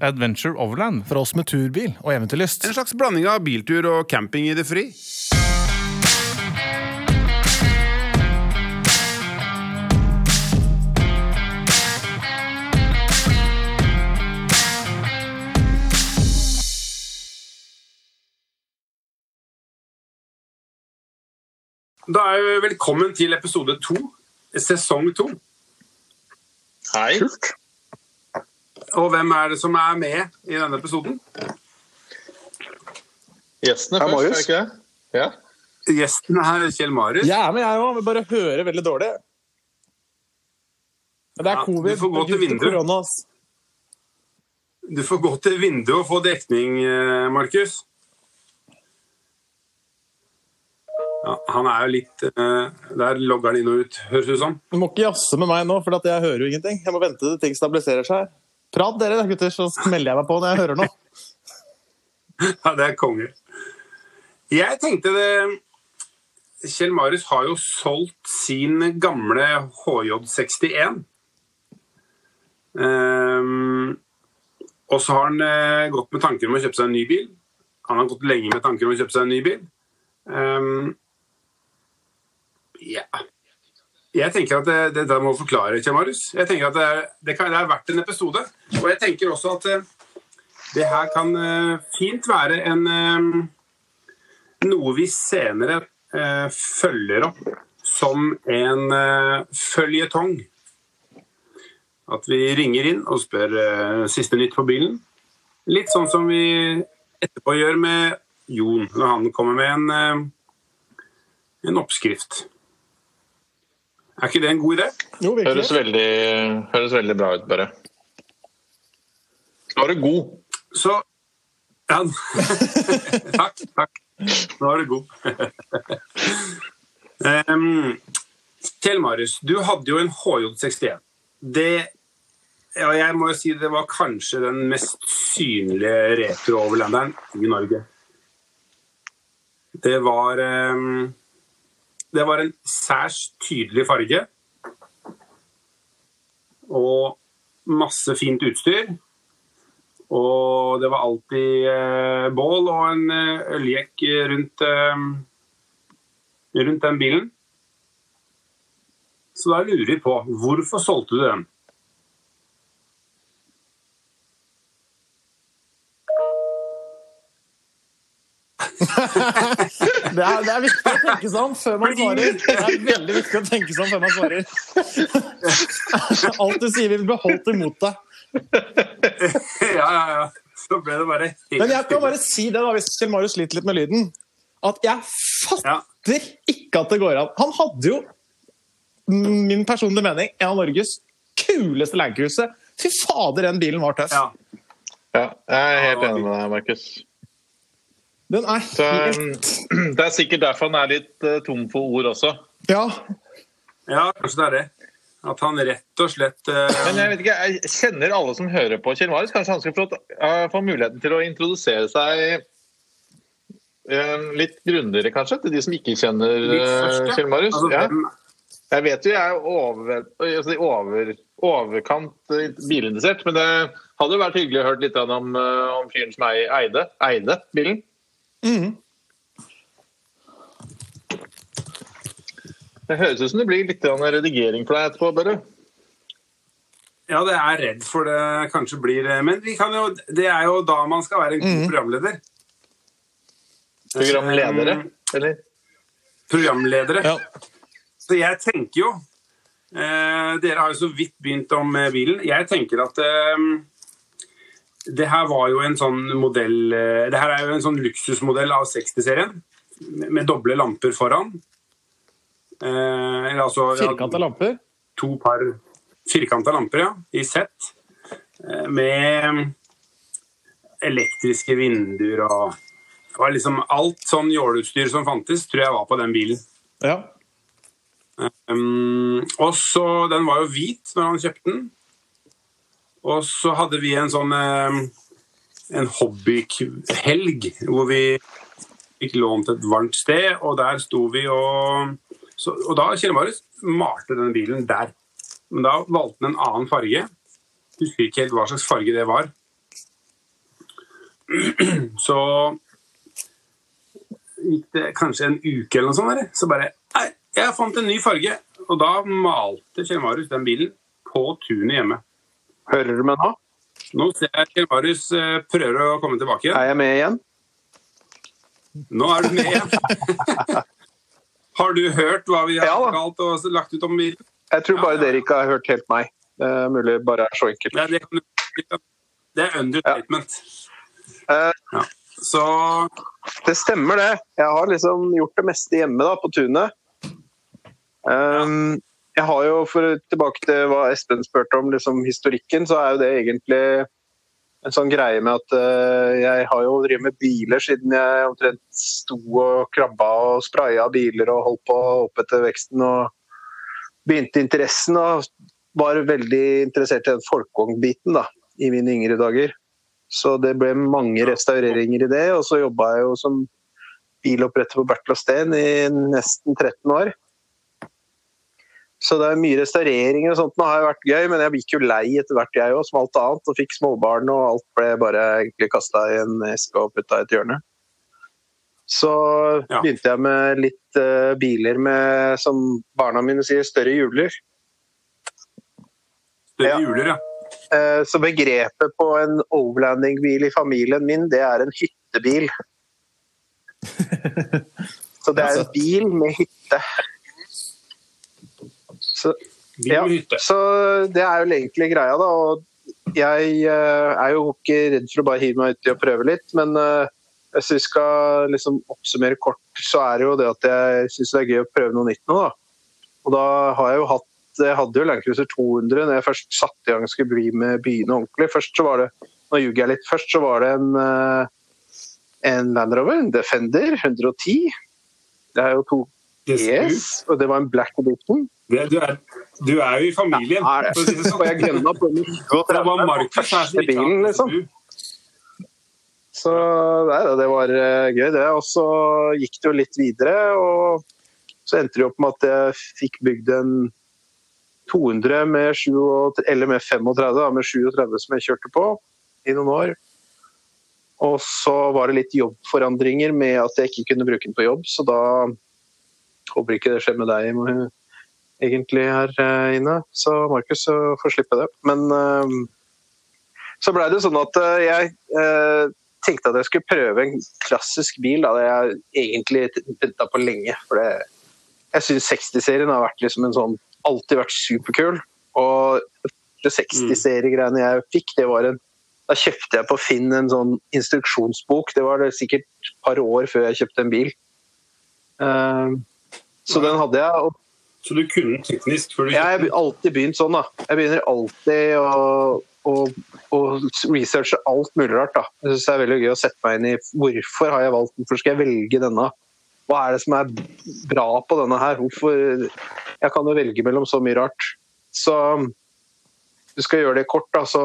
Adventure Overland. For oss med turbil og eventyrlyst. En slags blanding av biltur og camping i det fri. Da er vi velkommen til episode to, sesong to. Hei. Og hvem er det som er med i denne episoden? Gjestene først, er Marius. det ikke det? Ja. Gjesten er Kjell Marius. Jeg er med, jeg òg. Bare hører veldig dårlig. Men det er Ja, covid. du får gå er til vinduet. Du får gå til vinduet og få dekning, eh, Markus. Ja, han er jo litt eh, Der logger han inn og ut, høres det ut som. Du må ikke jazze med meg nå, for at jeg hører jo ingenting. Jeg må vente til ting stabiliserer seg. Prat dere, gutter, så smeller jeg meg på når jeg hører noe. Ja, det er konge. Jeg tenkte det Kjell Marius har jo solgt sin gamle HJ61. Um, og så har han uh, gått med tanker om å kjøpe seg en ny bil. Han har gått lenge med tanker om å kjøpe seg en ny bil. Um, ja. Jeg tenker at det, det, det må forklare, Kjell Marius. Jeg tenker at det, er- det, kan, det er verdt en episode. Og jeg tenker også at eh, det her kan eh, fint være en eh, noe vi senere følger opp som en føljetong. At vi ringer inn og spør siste nytt på bilen. Litt sånn som vi etterpå gjør med Jon, når han kommer med en, en oppskrift. Er ikke det en god idé? Jo, Høres virkelig. veldig, høres veldig bra ut, bare. Nå er du god. Så ja. Takk, takk. Nå er du god. um, Kjell Marius, du hadde jo en HJ61. Det ja, jeg må jo si det var kanskje den mest synlige retro-overlanderen i Norge. Det var em, Det var en særs tydelig farge. Og masse fint utstyr. Og det var alltid eh, bål og en eh, øljekk rundt, eh, rundt den bilen. Så da lurer vi på hvorfor solgte du den? Det er, det er viktig å tenke seg om før man svarer. Det er veldig viktig å tenke seg om før man svarer. Alt du sier, vil bli holdt imot deg. ja, ja, ja. Så ble det bare helt Men jeg kan bare si det, da, hvis Kjell Marius sliter litt med lyden, at jeg Ja. fatter ikke at det går an. Han hadde jo, min personlige mening, en av Norges kuleste landcruiser. Fy fader, den bilen var tøff. Ja. Ja, jeg er helt enig med deg, Markus. Den er Så, helt Det er sikkert derfor han er litt eh, tom for ord også. Ja. ja, kanskje det er det. At han rett og slett uh... Men jeg vet ikke, jeg kjenner alle som hører på Kjell Marius. Kanskje han skal få, eh, få muligheten til å introdusere seg uh, litt grundigere, kanskje, til de som ikke kjenner. Kjell Marius? Altså, Ja. Jeg vet jo jeg er over, altså, over, overkant bilinteressert, men det hadde jo vært hyggelig å høre litt om, om fyren som ei- eide, eide bilen. Mhm. Det høres ut som det blir litt redigering for deg etterpå, bare. Ja, det er redd for det kanskje blir Men vi kan jo, det er jo da man skal være en god programleder. Programledere, eller? Programledere. ja. Så jeg tenker jo eh, Dere har jo så vidt begynt om eh, bilen. Jeg tenker at eh, det her var jo en sånn modell eh, Det her er jo en sånn luksusmodell av 60-serien. Med, doble lamper foran. Eh, altså Firkanta lamper. to par firkanta lamper ja, i sett. Eh, med elektriske vinduer og det var liksom Alt sånn jåleutstyr som fantes, tror jeg var på den bilen. Ja. Um, og så, Den var jo hvit når han kjøpte den. Og så hadde vi en sånn um, en hobbyhelg hvor vi fikk lånt et varmt sted, og der sto vi og så, Og da Kjell Marius malte denne bilen der. Men da valgte han en annen farge. Husker ikke helt hva slags farge det var. så gikk det kanskje en uke eller noe sånt, der. så bare Nei, jeg fant en ny farge. Og da malte Kjell Marius den bilen på tunet hjemme. Hører du meg nå? Nå ser jeg Kjell Marius eh, prøver å komme tilbake. Er jeg med igjen? Nå er du med igjen. har du hørt hva vi har Ja kalt og lagt ut om bilen? Jeg tror bare Ja, ja. dere ikke har hørt helt meg. Det er mulig bare er så enkelt. Det, kan, det er understatement. Eh, Ja. Så Det stemmer, det. Jeg har liksom gjort det meste hjemme da, på tunet. Um, jeg har jo, for Tilbake til hva Espen spurte om liksom, historikken, så er jo det egentlig en sånn greie med at uh, jeg har jo drevet med biler siden jeg omtrent sto og krabba og spraya biler og holdt på opp etter veksten. og Begynte interessen og var veldig interessert i den folkevognbiten i mine yngre dager. Så det ble mange restaureringer i det, og så jobba jeg jo som biloppretter på Bertel og Steen i nesten 13 år. Så det er mye restaureringer og sånt. Nå har jo vært gøy, men jeg gikk jo lei etter hvert, jeg òg, som alt annet. Og fikk småbarn, og alt ble bare egentlig kasta i en eske og putta i et hjørne. Så Ja. begynte jeg med litt uh, biler med, som barna mine sier, større hjuler. større hjuler, ja. Eh, Så begrepet på en overlandingbil i familien min, det er en hyttebil. Så det er en bil med hytte. Så, ja, så det er jo egentlig greia, da. Og jeg eh, er jo ikke redd for å bare hive meg uti og prøve litt, men eh, hvis vi skal liksom oppsummere kort, så er det jo det at jeg syns det er gøy å prøve noe nytt nå, da. Og da har jeg jo hatt jeg hadde jo Landcruiser 200 når jeg først satte i gang skulle bli med byene ordentlig. Først så var det nå ljuger jeg litt, først så var det en, eh, en Land Rover, en Defender 110. Det er jo to Det er ES, og det var en Black Edition. Det, du, er, du er jo i familien. Ja, det. for å si det sånn. Jeg gønna på den Det var Markus her som ikke bilen, liksom. Så nei, det var eh, gøy, det. Og så gikk det jo litt videre, og så endte det opp med at jeg fikk bygd en 200 med 37, eller med 35, da, med 37 som jeg kjørte på i noen år. Og så var det litt jobbforandringer med at jeg ikke kunne bruke den på jobb, så da håper ikke det skjer med deg egentlig her eh, inne. Så Markus får slippe det. Men eh, så blei det sånn at eh, jeg tenkte at jeg skulle prøve en klassisk bil. Da. Det jeg egentlig venta på lenge. For det, jeg syns 60-serien har vært liksom en sånn alltid vært superkul. Og det 60-seriegreiene jeg fikk, det var en Da kjøpte jeg på Finn en sånn instruksjonsbok. Det var det sikkert et par år før jeg kjøpte en bil. Eh, så den hadde jeg. Så du kunne teknisk før du jeg har alltid begynt sånn, da. Jeg begynner alltid å, å, å researche alt mulig rart. da. Jeg synes det er veldig gøy å sette meg inn i hvorfor har jeg valgt den, hvorfor skal jeg velge denne? Hva er det som er bra på denne her? Hvorfor Jeg kan jo velge mellom så mye rart. Så du skal gjøre det kort, da, så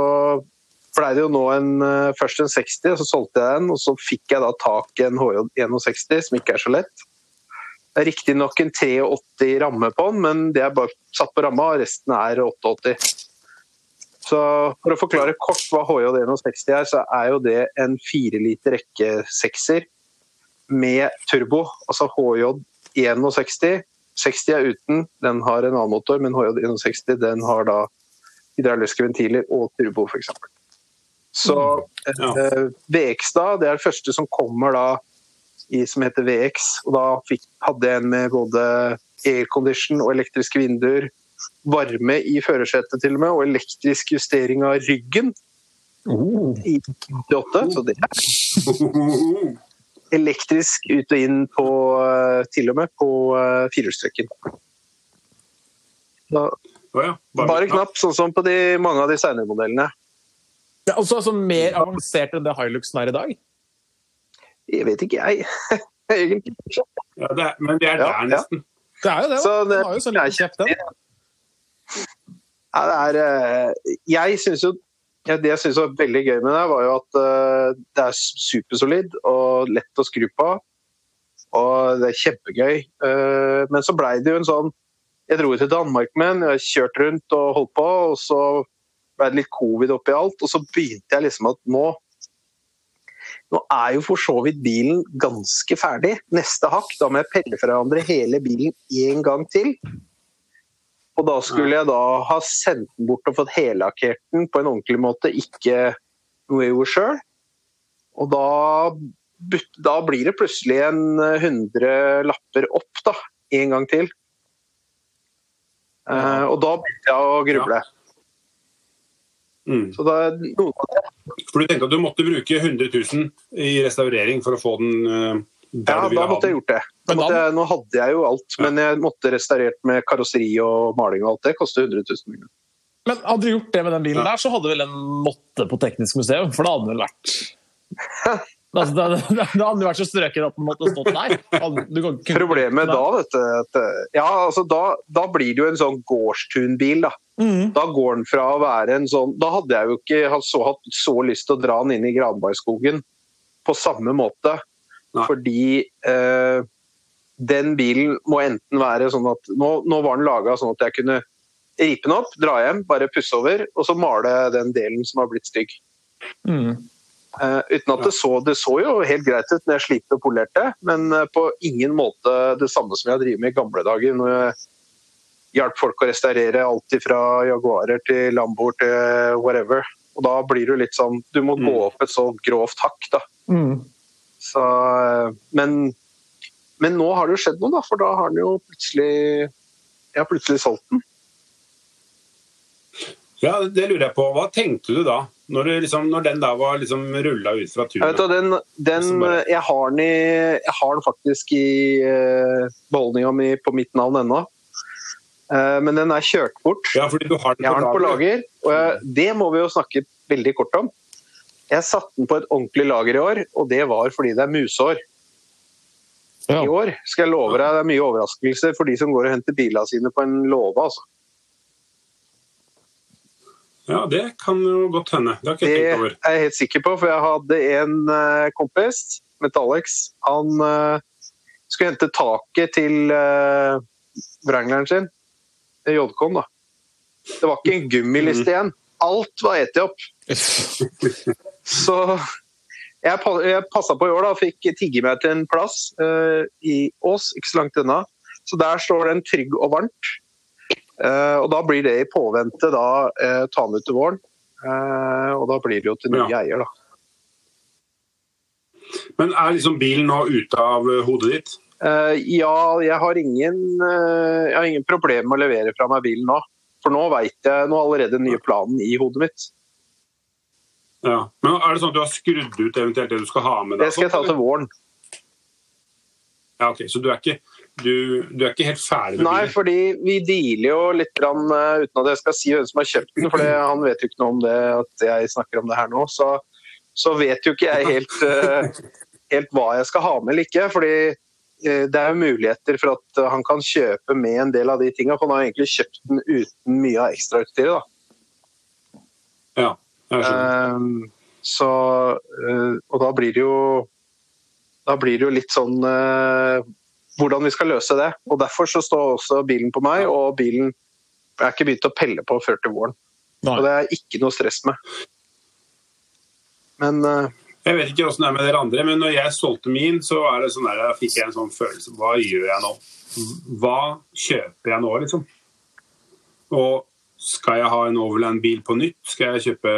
blei det jo nå en, eh, først en 60, så solgte jeg den, og så fikk jeg da tak i en HJ 61, som ikke er så lett. Riktignok en 83 ramme på den, men det er bare satt på ramma, og resten er 88. Så for å forklare kort hva HJ 61 er, så er jo det en 4 liter rekke sekser med turbo. Altså HJ 61. 60 er uten, den har en annen motor, men HJ 61 den har da hydrauliske ventiler og turbo, f.eks. Så Ja. eh, VX da, det er det første som kommer da i, som heter VX. Og da fikk, hadde jeg en med både aircondition og elektriske vinduer. Varme i førersetet til og med, og elektrisk justering av ryggen i 88. Så det er elektrisk ut og inn på eh, til og med på uh, firehjulstrekken. Oh ja, Bare knapp, sånn som på de, mange av de senere modellene. Er altså, altså mer avansert enn det Hiluxen er i dag? Jeg vet ikke, jeg. Egentlig ikke. Ja, det er, men det er der ja. nesten. Det er jo det. Så det- var har jo sånn lenge kjeft, den. Ja, det er eh, Jeg syns jo ja, Det jeg syns var veldig gøy med det, var jo at uh, det er supersolid og lett å skru på. Og det er kjempegøy. Uh, men så blei det jo en sånn Jeg dro til Danmark med den, jeg kjørte rundt og holdt på, og så ble det litt covid oppi alt. Og så begynte jeg liksom at nå Nå er jo for så vidt bilen ganske ferdig. Neste hakk, da må jeg pelle fra hverandre hele bilen en gang til. Og da skulle jeg da ha sendt den bort og fått hellakkert den på en ordentlig måte, ikke noe jeg gjorde sjøl. Og da, da blir det plutselig en 100 lapper opp, da. En gang til. Eh, og da begynte jeg å gruble. Mm. Så da, noen av det For du tenkte at du måtte bruke 100 000 i restaurering for å få den eh, der Ja, du ville da ha måtte jeg den? gjort det. Da Men da- måtte jeg, nå hadde jeg jo alt, men jeg måtte restaurert med karosseri og maling og alt. Det koster 100 000. Men hadde du gjort det med den bilen Ja. der, så hadde vel den måttet på Teknisk museum, for da hadde den vel vært Altså, det, det, det, hadde vært så strøket at den måtte stått der. Du kan, kunne- Problemet da, vet du at, ja, altså da, da blir det jo en sånn gårdstunbil. Da. Mm. da går den fra å være en sånn Da hadde jeg jo ikke hatt så, hatt så lyst til å dra den inn i Granbergskogen på samme måte. Nei. Fordi eh, den bilen må enten være sånn at Nå, nå var den laga sånn at jeg kunne ripe den opp, dra hjem, bare pusse over, og så male den delen som har blitt stygg. Mhm. Eh, uten at det så, det så jo helt greit ut når jeg slipte og polerte, men eh, på ingen måte det samme som jeg drevet med i gamle dager. når jeg hjalp folk å restaurere alt fra Jaguarer til Lamboer til whatever. Og da blir det litt sånn Du må gå Mm. opp et så grovt hakk, da. Mm. Så, eh, men, men nå har det jo skjedd noe, da, for da har den jo plutselig Jeg har plutselig solgt den. Ja, det lurer jeg på. Hva tenkte du da? Når, du liksom, når den da var liksom rulla ut fra Jeg, vet, tunet? den, den, bare- jeg, har den i, jeg har den faktisk i uh, beholdninga mi på mitt navn ennå. Uh, men den er kjørt bort. Ja, fordi du har den Jeg har den på lager. lager, og jeg, det må vi jo snakke veldig kort om. Jeg satte den på et ordentlig lager i år, og det var fordi det er musår. Ja. I år skal jeg love deg, det er mye overraskelser for de som går og henter bilene sine på en låve. Altså. Ja, det kan jo godt hende. Det har ikke jeg tenkt over. Det er jeg helt sikker på, for jeg hadde en eh, kompis, Metalex, han uh, skulle hente taket til uh, Wrangleren sin, JK-en da. Det var ikke en gummiliste igjen. Alt var eti opp. Så jeg, jeg passa på i år, da, fikk tigge meg til en plass uh, i Ås, ikke så langt unna. Så der står den trygg og varmt. Eh, og da blir det i påvente da uh, ta den ut til våren. Eh, og da blir det jo til nye Ja. eier, da. Men er liksom bilen nå ute av eh, hodet ditt? Eh, ja, jeg har ingen eh, Jeg har ingen problemer med å levere fra meg bilen nå. For nå veit jeg nå er allerede den nye planen i hodet mitt. Ja. Men er det sånn at du har skrudd ut eventuelt det du skal ha med deg? Det skal jeg ta til våren. Ja, ok. Så du er ikke, du, du er ikke helt ferdig med Nei, fordi vi dealer jo litt grann, eh, uten at jeg skal si hvem som har kjøpt den, for det, han vet jo ikke noe om det at jeg snakker om det her nå. Så, så vet jo ikke jeg helt, eh, helt hva jeg skal ha med eller ikke. fordi eh, det er jo muligheter for at han kan kjøpe med en del av de tinga. For han har egentlig kjøpt den uten mye av ekstrautstyret. da. Ja, jeg skjønner. Ehm, så, og da blir det jo da blir det jo litt sånn hvordan vi skal løse det. Og Derfor så står også bilen på meg, og bilen jeg er ikke begynt å pelle på før til våren. Nei. Og det er ikke noe stress med. Men uh, Jeg vet ikke åssen det er med dere andre, men når jeg solgte min, så er det sånn der, da fikk jeg en sånn følelse Hva gjør jeg nå? Hva kjøper jeg nå, liksom? Og skal jeg ha en Overland-bil på nytt? Skal jeg kjøpe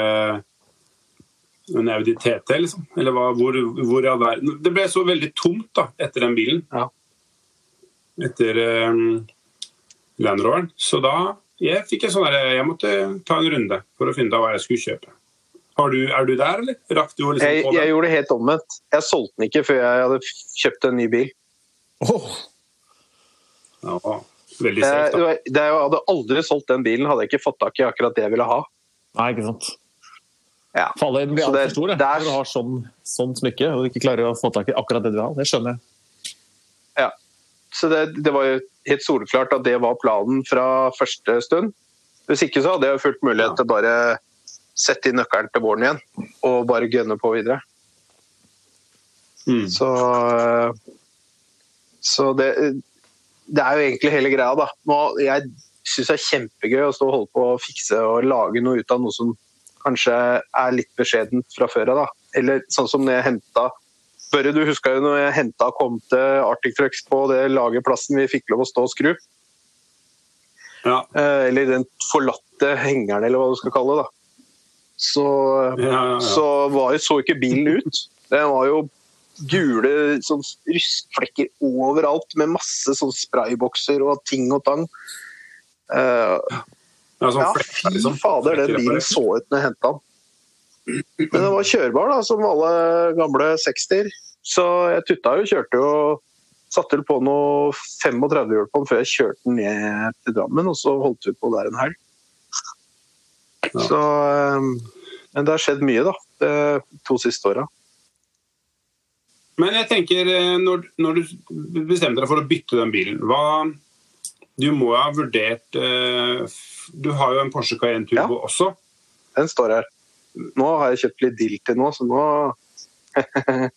en Audi TT, liksom? Eller hva, hvor, hvor verden Det ble så veldig tomt da, etter den bilen. Ja. Etter um, Land Roveren. Så da jeg fikk jeg sånn der, jeg måtte ta en runde for å finne ut hva jeg skulle kjøpe. Har du, er du der, eller? Rakk du å liksom jeg, jeg gjorde det helt omvendt. Jeg solgte den ikke før jeg hadde kjøpt en ny bil. Åh, Ja, veldig safe, da. Jeg, jeg hadde aldri solgt den bilen hadde jeg ikke fått tak i akkurat det jeg ville ha. Nei, ikke sant. Ja. Fallet blir altfor stor, det. det er- Når du har sånn, sånn smykke og du ikke klarer å få tak i akkurat det du vil ha. Det skjønner jeg. Så det, det var jo helt soleklart at det var planen fra første stund. Hvis ikke så hadde jeg fullt mulighet til bare sette inn nøkkelen til våren igjen og bare gønne på videre. Mm. Så, så det, det er jo egentlig hele greia, da. Nå, jeg syns det er kjempegøy å stå og holde på å fikse og lage noe ut av noe som kanskje er litt beskjedent fra før av. da. Eller sånn som når jeg henta Børre, du huska jo når jeg henta og kom til Arctic Trucks på det lagerplassen vi fikk lov å stå og skru. Ja. Eh, eller den forlatte hengeren, eller hva du skal kalle det. da. Så, Ja, ja, så var så ikke bilen ut. Den var jo gule sånn rustflekker overalt, med masse sånn spraybokser og ting og tang. Eh, Ja, sånn fy liksom. fader, den bilen så ut når jeg henta den. Men den var kjørbar, da, som alle gamle 60-er. Så jeg tutta jo, kjørte jo Satte vel på noe 35 hjul på den før jeg kjørte den ned til Drammen, og så holdt vi på der en helg. Ja. Så eh, Men det har skjedd mye, da, de to siste åra. Men jeg tenker, eh, når, når du bestemte deg for å bytte den bilen, hva Du må jo ha vurdert eh, Du har jo en Porsche Cayenne Turbo også. Den står her. Nå har jeg kjøpt litt dill til nå, så nå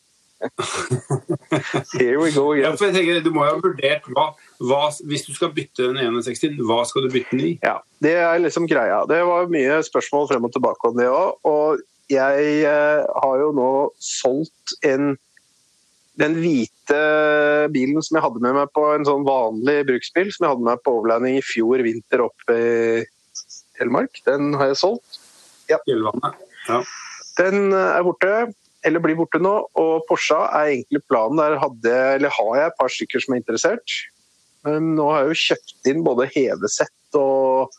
Here we go Ja, for jeg tenker, Du må jo ha vurdert hva, hva Hvis du skal bytte den 61, hva skal du bytte den i? Ja, det er liksom greia. Det var mye spørsmål frem og tilbake om det òg. Og jeg eh, har jo nå solgt en den hvite bilen som jeg hadde med meg på en sånn vanlig bruksbil, som jeg hadde med meg på overlanding i fjor vinter oppe i Telemark, den har jeg solgt. Fjellvannet. Ja. Den eh, er borte, eller blir borte nå, og Porsche er egentlig planen. Der hadde, eller har jeg et par stykker som er interessert. Men nå har jeg jo kjøpt inn både hevesett og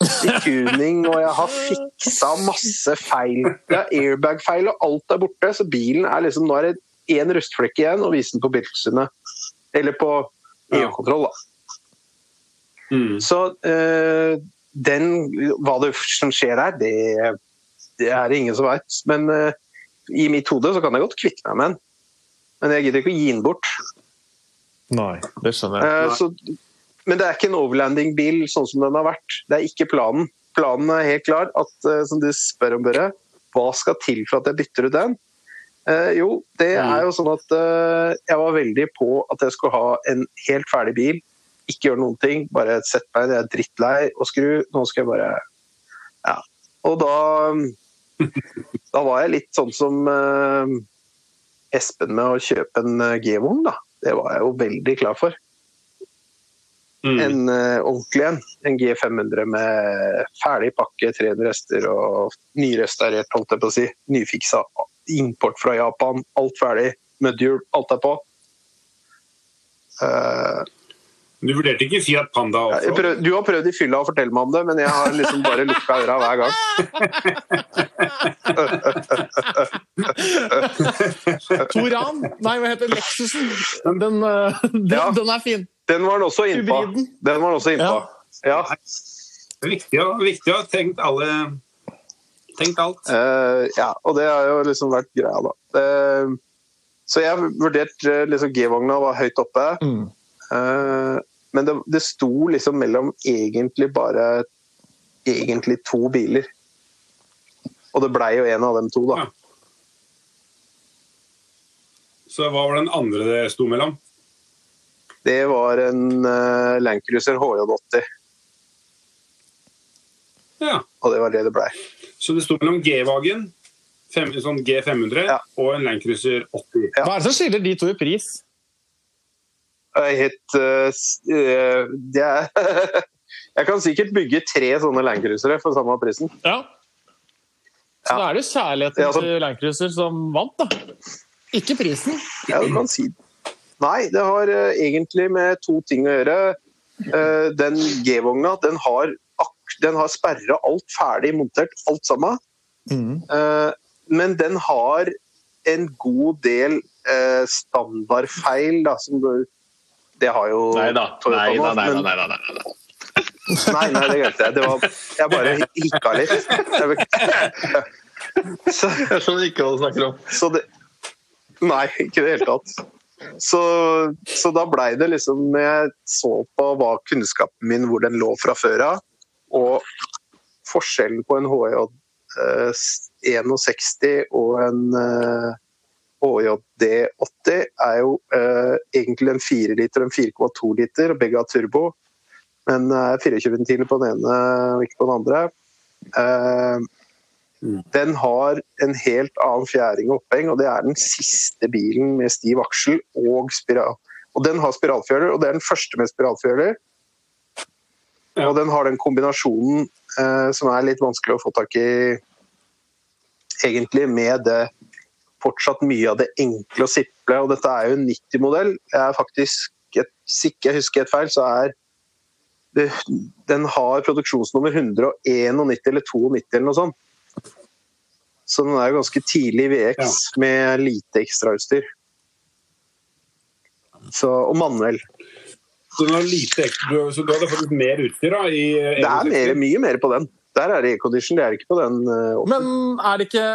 i tuning, og jeg har fiksa masse feil. Det er airbag-feil, og alt er borte, så bilen er liksom Nå er det én rustflekk igjen, og vise den på Biltilsynet. Eller på. EU-kontroll, da. Mm. Så øh, den, hva det som skjer der, det, det er det ingen som veit. Men uh, i mitt hode så kan jeg godt kvitte meg med den. Men jeg gidder ikke å gi den bort. Nei, det skjønner jeg. Uh, så, men det er ikke en overlanding-bil sånn som den har vært. Det er ikke planen. Planen er helt klar. At, uh, som du spør om, Børre, hva skal til for at jeg bytter ut den? Jo, det er jo sånn at jeg var veldig på at jeg skulle ha en helt ferdig bil. Ikke gjøre noen ting, bare sette meg ned, jeg er drittlei og skru. Nå skal jeg bare Ja. Og da Da var jeg litt sånn som eh, Espen med å kjøpe en eh, G-vogn, da. Det var jeg jo veldig klar for. Mm. En eh, ordentlig en. En G500 med ferdig pakke, 300 hester og nyrestaurert, holdt jeg på å si. Nyfiksa. Import fra Japan. Alt ferdig. Mudhjul. Alt er på. Eh, Du vurderte ikke Fiat Panda også? prøv, du har prøvd i fylla å fortelle meg om det, men jeg har liksom bare lukka øra hver gang. Toran! Nei, hva heter Lexusen? Den, eh, den, Ja. den er fin. Den var han også innpå. Den var han også innpå. Ja. Det er viktig, viktig å ha tenkt alle Tenkt alt. Uh, ja, og det har jo liksom vært greia, da. Uh, så jeg vurderte liksom G-vogna var høyt oppe. Mm. Eh, men det, det sto liksom mellom egentlig bare egentlig to biler. Og det blei jo en av dem to, da. Ja. Så hva var den andre det sto mellom? Det var en uh, Landcruiser HJ80, Ja. og det var det det blei. Så det sto mellom G-Wagen, sånn G500, Ja. og en Landcruiser 80. Ja. Hva er det som skiller de to i pris? Helt uh, eh, Det er Jeg kan sikkert bygge tre sånne Landcruisere for samme prisen. Ja. Så Ja. da er det kjærligheten Ja, altså- til Landcruiser som vant, da. Ikke prisen. Ja, du kan si det. Nei, det har uh, egentlig med to ting å gjøre. Uh, den G-vogna, den har, den har sperra alt ferdig montert, alt sammen. Mm. Uh, men den har en god del eh, standardfeil, da, som Det har jo Nei da. Nei da, nei da. Nei da, nei. Nei, nei, det glemte jeg. Det var, jeg bare hikka litt. Så, Jeg skjønner ikke hva du snakker om. så det Nei, ikke i det hele tatt. Så, så da blei det liksom jeg så på hva kunnskapen min, hvor den lå fra før av, og forskjellen på en HJ eh, 61 og en eh, HJD 80 er jo eh, egentlig en 4 liter og en 4,2 liter, og begge har turbo. Men eh, 24 ventiler på den ene og ikke på den andre. Eh, Den har en helt annen fjæring og oppheng, og det er den siste bilen med stiv aksel og spiral. Og den har spiralfjøler, og det er den første med spiralfjøler. Ja. Og den har den kombinasjonen eh, som er litt vanskelig å få tak i egentlig med det fortsatt mye av det enkle og simple. Og dette er jo en 90-modell. Jeg er faktisk, et, Hvis ikke jeg husker helt feil, så er det, den har produksjonsnummer 191 eller 92 eller noe sånt. Så den er jo ganske tidlig i VX med lite ekstrautstyr. Så, og manuell. Så du, har lite, ekstra- så du hadde fått litt mer utstyr da? I, Det er mer, mye mer på den. Der er det aircondition, det er ikke på den. Uh. Men er det ikke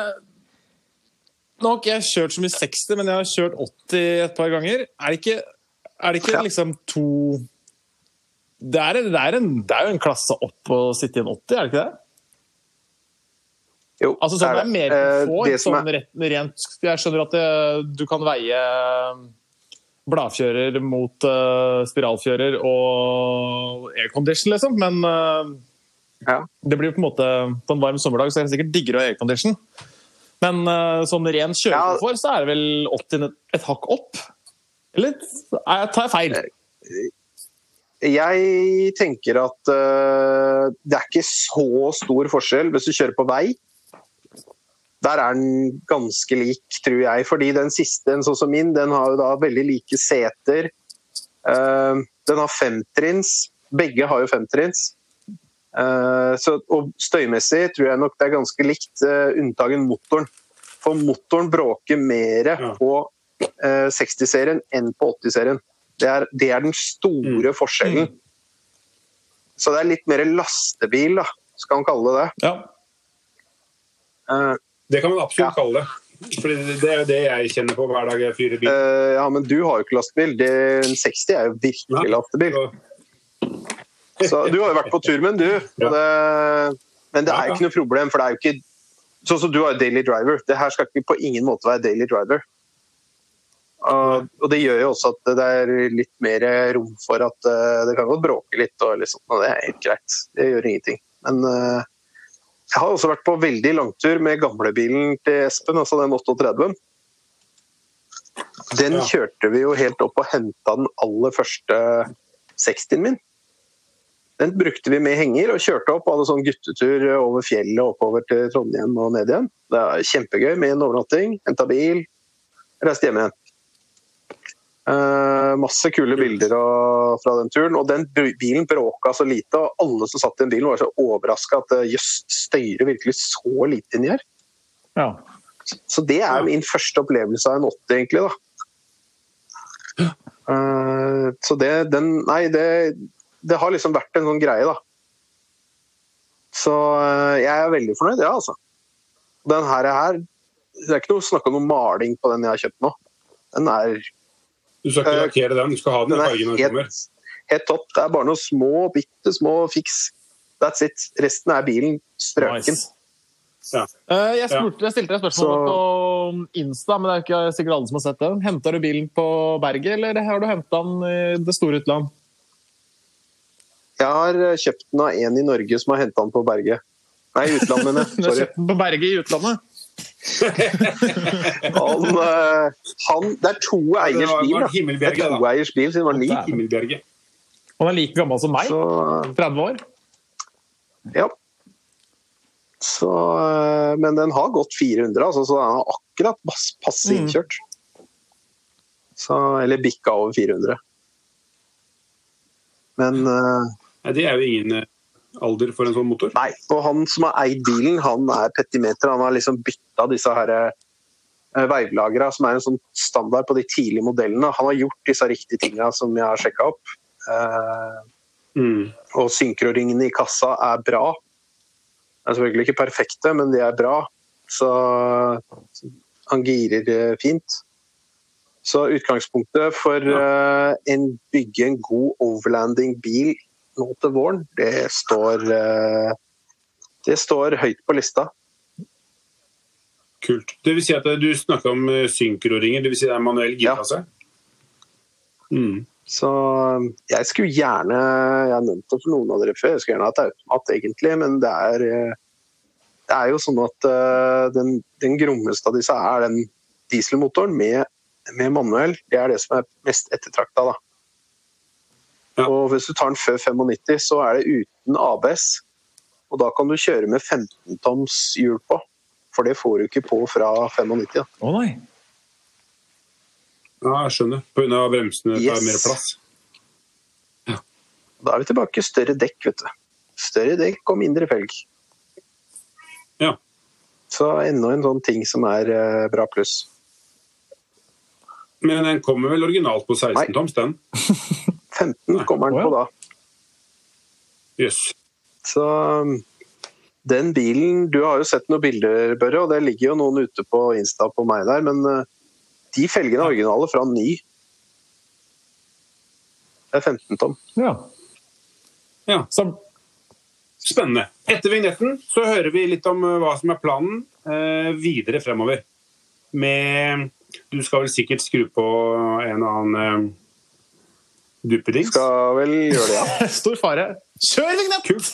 Nå har ikke jeg kjørt så mye 60, men jeg har kjørt 80 et par ganger. Er det ikke, er det ikke Ja. liksom to det er, det, er en, det er jo en klasse opp å sitte i en 80, er det ikke det? Jo, Altså sånn, det er mer Eh, komfort. det Sånn rett, rent, jeg skjønner at det, du kan veie bladfjører mot uh, spiralfjører og aircondition, liksom, men uh, Ja. det blir jo på en måte På en varm sommerdag så er det sikkert diggere å ha aircondition. Men uh, sånn ren kjørekomfort så er det vel 80 et hakk opp? Eller er- tar jeg feil? Jeg tenker at uh, det er ikke så stor forskjell hvis du kjører på vei. Der er den ganske lik, tror jeg. Fordi den siste, en sånn som min, den har jo da veldig like seter. Uh, den har femtrinns. Begge har jo femtrinns. Eh, så, og støymessig tror jeg nok det er ganske likt, uh, unntagen motoren. For motoren bråker mer Ja. på eh, 60-serien enn på 80-serien. Det er, det er den store forskjellen. Så det er litt mer lastebil, da, skal man kalle det det. Ja. Eh, Det kan man absolutt Ja. kalle det. Fordi det er jo det jeg kjenner på hver dag jeg fyrer bil. eh, ja, men du har jo ikke lastebil. Det, en 60 er jo virkelig lastebil. Så- Så du har jo vært på tur med den, du. Det, men det er jo ikke noe problem, for det er jo ikke Sånn som du har daily driver. Det her skal ikke på ingen måte være daily driver. Og, og det gjør jo også at det er litt mer rom for at uh, det kan godt bråke litt, og, liksom, og det er helt greit. Det gjør ingenting. Men uh, jeg har også vært på veldig langtur med gamlebilen til Espen, altså den 38. Den kjørte vi jo helt opp og henta den aller første 60-en min. Den brukte vi med henger og kjørte opp. Hadde sånn guttetur over fjellet oppover til Trondheim og ned igjen. Det er kjempegøy med en overnatting. Henta bil, reiste hjem igjen. Uh, masse kule bilder og, fra den turen. Og den bilen bråka så lite, og alle som satt i den bilen var så overraska at eh, jøss, støyer virkelig så lite inni her? ja. Så det er min første opplevelse av en 80, egentlig. da. Uh, så det, den Nei, det, det har liksom vært en sånn greie, da. Så eh, jeg er veldig fornøyd, ja, altså. Den her, er her Det er ikke noe snakk om noe maling på den jeg har kjøpt nå. Den er, Du skal ikke Eh, lakkere den, du skal ha den i den i fargen når den kommer. helt, topp. Det er bare noen små, bitte små fiks. That's it. Resten er bilen strøken. Nice. Ja. Eh, jeg, spurte, jeg stilte deg spørsmål Så- på Insta, men det er ikke sikkert alle som har sett det. Henta du bilen på berget, eller har du henta den i det store utland? Jeg har eh, kjøpt den av en i Norge som har henta den på berget. Nei, utlandet, mener jeg. Du har Sorry. kjøpt den på berget i utlandet? Han, eh, han, det er to eiers bil, var da. Det er to eiers bil siden han var ni. Han er like gammel som meg. Så, 30 år. ja. Så, eh, men den har gått 400, altså, så den er akkurat pass- passe Mm. innkjørt. Så, eller bikka over 400. Men eh, Nei, det er jo ingen eh, alder for en sånn motor. nei. Og han som har eid bilen, han er petimeter. Han har liksom bytta disse her eh, veivlagra, som er en sånn standard på de tidlige modellene. Han har gjort disse riktige tinga som jeg har sjekka opp. Eh, Mm. Og synkroringene i kassa er bra. De er selvfølgelig ikke perfekte, men de er bra. Så han girer fint. Så utgangspunktet for eh, en bygge en god overlanding-bil nå til våren, det står eh, Det står høyt på lista. Kult. Det vil si at eh, du snakka om eh, synkroringer, det vil si det er manuell Ja. girkasse? Mm. Så jeg skulle gjerne Jeg har nevnt det for noen av dere før, jeg skulle gjerne hatt automat, egentlig, men det er det er jo sånn at den, den grommeste av disse er den dieselmotoren med, med manuell. Det er det som er mest ettertrakta, da. Ja. Og hvis du tar den før 95, så er det uten ABS. Og da kan du kjøre med 15 toms hjul på. For det får du ikke på fra 95. Å oh, nei. Ja, jeg skjønner. Pga. bremsene tar Yes. mer plass. Da er vi tilbake større dekk, vet du. Større dekk og mindre felg. Ja. Så enda en sånn ting som er eh, bra pluss. Men den kommer vel originalt på 16 toms, den? 15 kommer den på da. Jøss. Så um, den bilen Du har jo sett noen bilder, Børre, og det ligger jo noen ute på Insta på meg der, men uh, de felgene er originale fra ny. Det er 15 tom. Ja. Ja. Så, Spennende. Etter vignetten så hører vi litt om eh, hva som er planen eh, videre fremover. Med Du skal vel sikkert skru på en annen eh, duppedings? Skal vel gjøre det, ja. stor fare. Kjør vignett! Kult.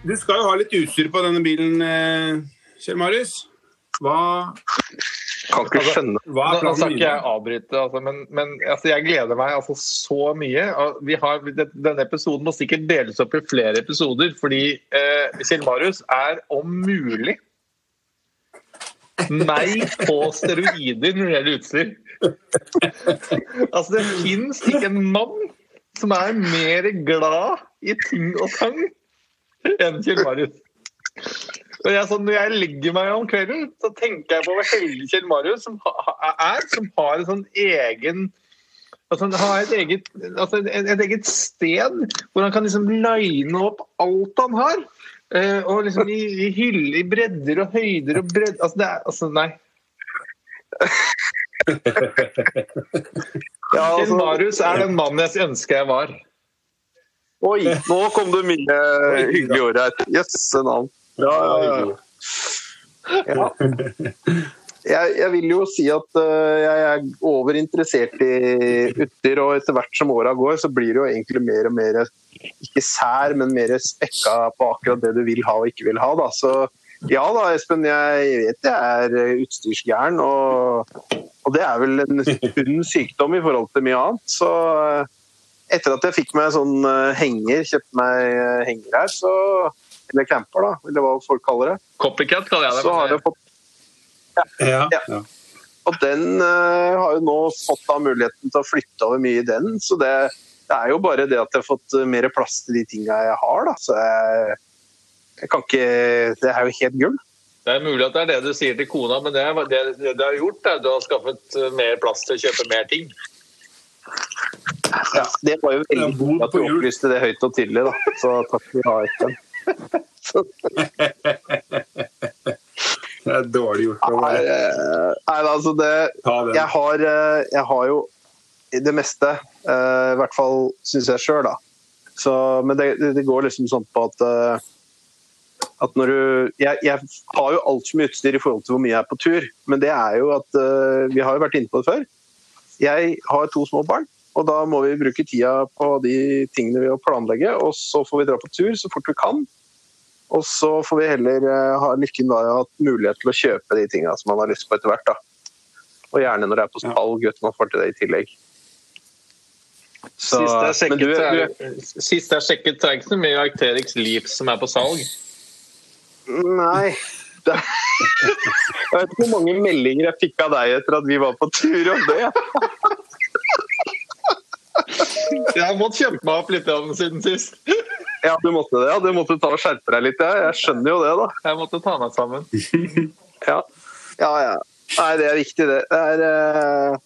Du skal jo ha litt utstyr på denne bilen, eh, Kjell Marius. Hva, Kan ikke skjønne hva Nå, nå skal ikke jeg avbryte, altså, men, men altså, jeg gleder meg altså, så mye. Vi har, denne episoden må sikkert deles opp i flere episoder, fordi eh, Kjell Marius er om mulig meg på steroider når det gjelder utstyr. altså, det fins ikke en mann som er mer glad i ting og tang enn Kjell Marius. Og jeg, sånn, når jeg legger meg om kvelden, så tenker jeg på hvor heldig Kjell Marius som ha, er, som har en sånn egen altså Han har et eget, altså et, et eget sted hvor han kan liksom line opp alt han har. Eh, og liksom i, i hylle, i bredder og høyder og bredder Altså, det er Altså, nei. ja, Kjell altså, Marius er den mannen jeg ønsker jeg var. Oi, nå kom det mye hyggelige ord her. Jøsse navn. Ja, ja, ja. ja. Jeg, jeg vil jo si at uh, jeg er overinteressert i utstyr, og etter hvert som åra går, så blir det jo egentlig mer og mer ikke sær, men mer spekka på akkurat det du vil ha og ikke vil ha. Da. Så ja da, Espen, jeg vet jeg er utstyrsgæren, og, og det er vel en sunn sykdom i forhold til mye annet. Så uh, etter at jeg fikk meg sånn uh, henger, kjøpte meg eh, henger her, så eller camper, da, eller hva folk kaller det. Copycat kaller jeg det. Så har det fått Ja, Ja. ja. Og den uh, har jo nå fått da muligheten til å flytte over mye i den, så det, det er jo bare det at jeg har fått eh, mer plass til de tinga jeg har, da. Så jeg, jeg kan ikke Det er jo helt gull. Det er mulig at det er det du sier til kona, men det, det, det du har gjort, er at du har skaffet eh, mer plass til å kjøpe mer ting. Ja, det var jo veldig godt at du opplyste det høyt og tydelig, da. Så takk skal du ha, Espen. Det er dårlig gjort. å Nei, eh, nei, altså det jeg har, eh, jeg har jo det meste, eh, i hvert fall syns jeg sjøl, da. Så, men det, det- går liksom sånn på at at når du jeg, jeg har jo altfor mye utstyr i forhold til hvor mye jeg er på tur, men det er jo at Vi har jo vært inne på det før. Jeg har to små barn, og da må vi bruke tida på de tingene vi har planlegge. Og så får vi dra på tur så fort vi kan. Og så får vi heller eh, ha lykken da ha hatt mulighet til å kjøpe de tinga som man har lyst på etter hvert. da. Og gjerne når det er på salg, at man får til det i tillegg. Så, Sist jeg du, sjekket, du, sist jeg sjekket, så er ikke så mye Arcterix Leaps som er på salg. Nei. Det, jeg vet ikke hvor mange meldinger jeg fikk av deg etter at vi var på tur om det. Jeg har måttet kjempe meg opp litt siden sist. Ja, du måtte det. Ja. Du måtte ta og skjerpe deg litt. Ja. Jeg skjønner jo det, da. Jeg måtte ta meg sammen. Ja, ja. ja. Nei, det er viktig, det. Det er, eh,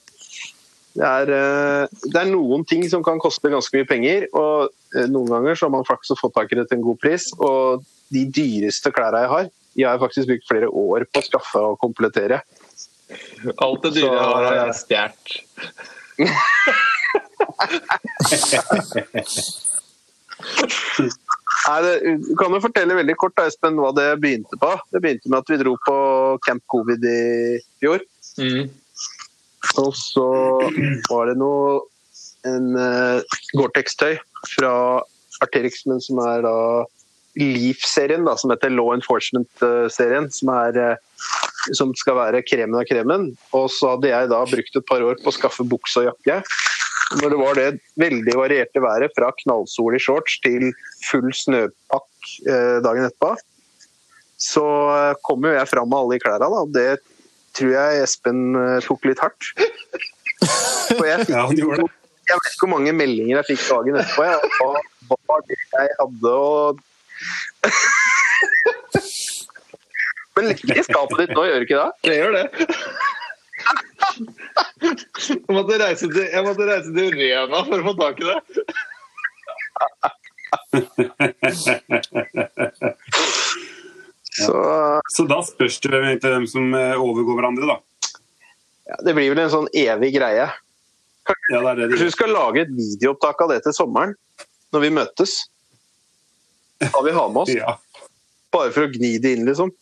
det er, eh, det er noen ting som kan koste ganske mye penger, og eh, noen ganger så har man flaks og fått tak i det til en god pris. Og de dyreste klærne jeg har, de har jeg faktisk brukt flere år på å skaffe og komplettere. Alt det dyre jeg har, har jeg stjålet. Nei, det, du kan jo fortelle veldig kort da, Espen, hva det begynte på. Det begynte med at vi dro på Camp Covid i fjor. Mm. Og så var det noe en uh, Gore-Tex-tøy fra Arterix, men som er da Leaf-serien, som heter Law Enforcement-serien. Som, er, eh, som skal være kremen av kremen. Og så hadde jeg da brukt et par år på å skaffe bukse og jakke. Når det var det veldig varierte været, fra knallsol i shorts til full snøpakk eh, dagen etterpå, så eh, kom jo jeg fram med alle de klærne. Da. Det tror jeg Espen eh, tok litt hardt. For jeg fikk jeg vet ikke hvor mange meldinger jeg fikk dagen etterpå. Jeg. Hva var det jeg hadde å Men ligger i skapet ditt nå, gjør det ikke det? Det gjør det. Jeg måtte reise til, jeg måtte reise til Rena for å få tak i det. Så Så da spørs det hvem egentlig dem som eh, overgår hverandre, da. ja, det blir vel en sånn evig greie. Ja, det er det de Kanskje vi skal lage et videoopptak av det til sommeren, når vi møtes. Da vi har med oss. Ja. Bare for å gni det inn, liksom.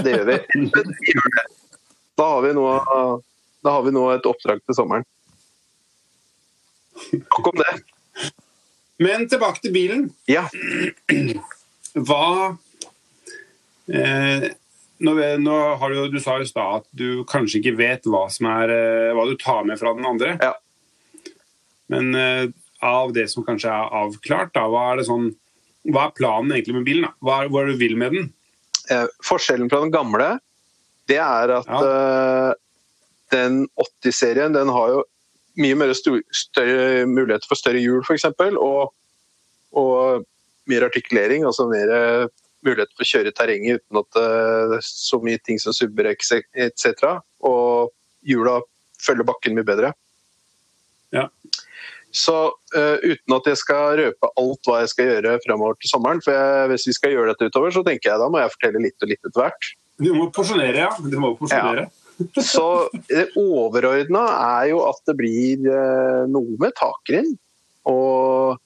Det gjør vi. Vi gjør det. Da har vi noe, da har vi nå et oppdrag til sommeren. Nok om det. Men tilbake til bilen. Ja. Hva eh, nå, nå har du, du sa i stad at du kanskje ikke vet hva, som er, eh, hva du tar med fra den andre. Ja. Men eh, av det som kanskje er avklart, da, hva er, det sånn, hva er planen egentlig med bilen? Hva, hva er det du vil med den? Eh, forskjellen fra den gamle, det er at Ja. eh, den 80-serien den har jo mye mer større muligheter for større hjul, f.eks. Og, og mer artikulering, altså mer eh, mulighet for å kjøre i terrenget uten at eh, det er så mye ting som subber etc. Og hjula følger bakken mye bedre. Ja. Så uh, uten at jeg skal røpe alt hva jeg skal gjøre fremover til sommeren, for jeg, hvis vi skal gjøre dette utover, så tenker jeg da må jeg fortelle litt og litt etter hvert. Du må porsjonere, ja. Du må porsjonere. Så det overordna er jo at det blir eh, noe med takrinn. Og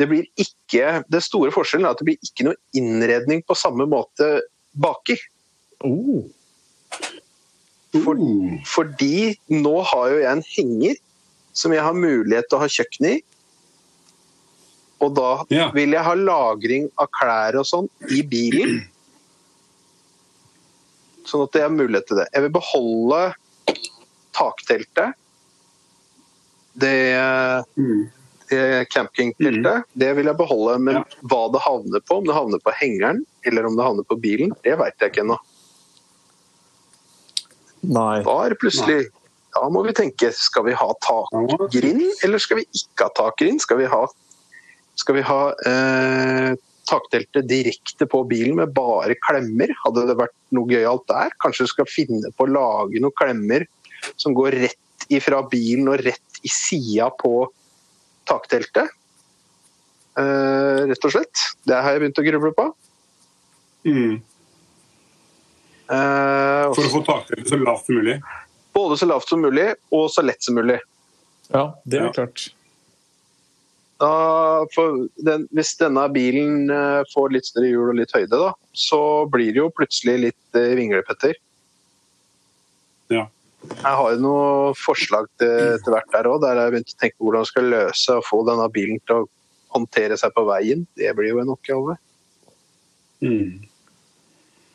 det blir ikke Det store forskjellen er at det blir ikke noe innredning på samme måte baki. Oh. For, Uh. fordi nå har jo jeg en henger som jeg har mulighet til å ha kjøkken i. Og da Ja. vil jeg ha lagring av klær og sånn i bilen. Sånn at jeg har mulighet til det. Jeg vil beholde takteltet. Det, Mm. det campingteltet, det vil jeg beholde. Men Ja. hva det havner på, om det havner på hengeren eller om det havner på bilen, det veit jeg ikke ennå. Nei. Er det plutselig Da må vi tenke skal vi ha takgrind, eller skal vi ikke ha takgrind? Skal vi ha, skal vi ha eh, takteltet direkte på bilen med bare klemmer? Hadde det vært noe gøyalt der? Kanskje du skal finne på å lage noen klemmer som går rett ifra bilen og rett i sida på takteltet? Uh, rett og slett. Det har jeg begynt å gruble på. Mm. Uh, For å få takteltet så lavt som mulig. både så lavt som mulig og så lett som mulig. Ja, det er Ja. klart. Da, den, hvis denne bilen eh, får litt større hjul og litt høyde, da, så blir det jo plutselig litt eh, vinglepetter. Ja. Jeg har jo noen forslag til, til hvert der òg, der jeg begynte å tenke på hvordan jeg skal løse og få denne bilen til å håndtere seg på veien. Det blir jo en oppgave. Mm.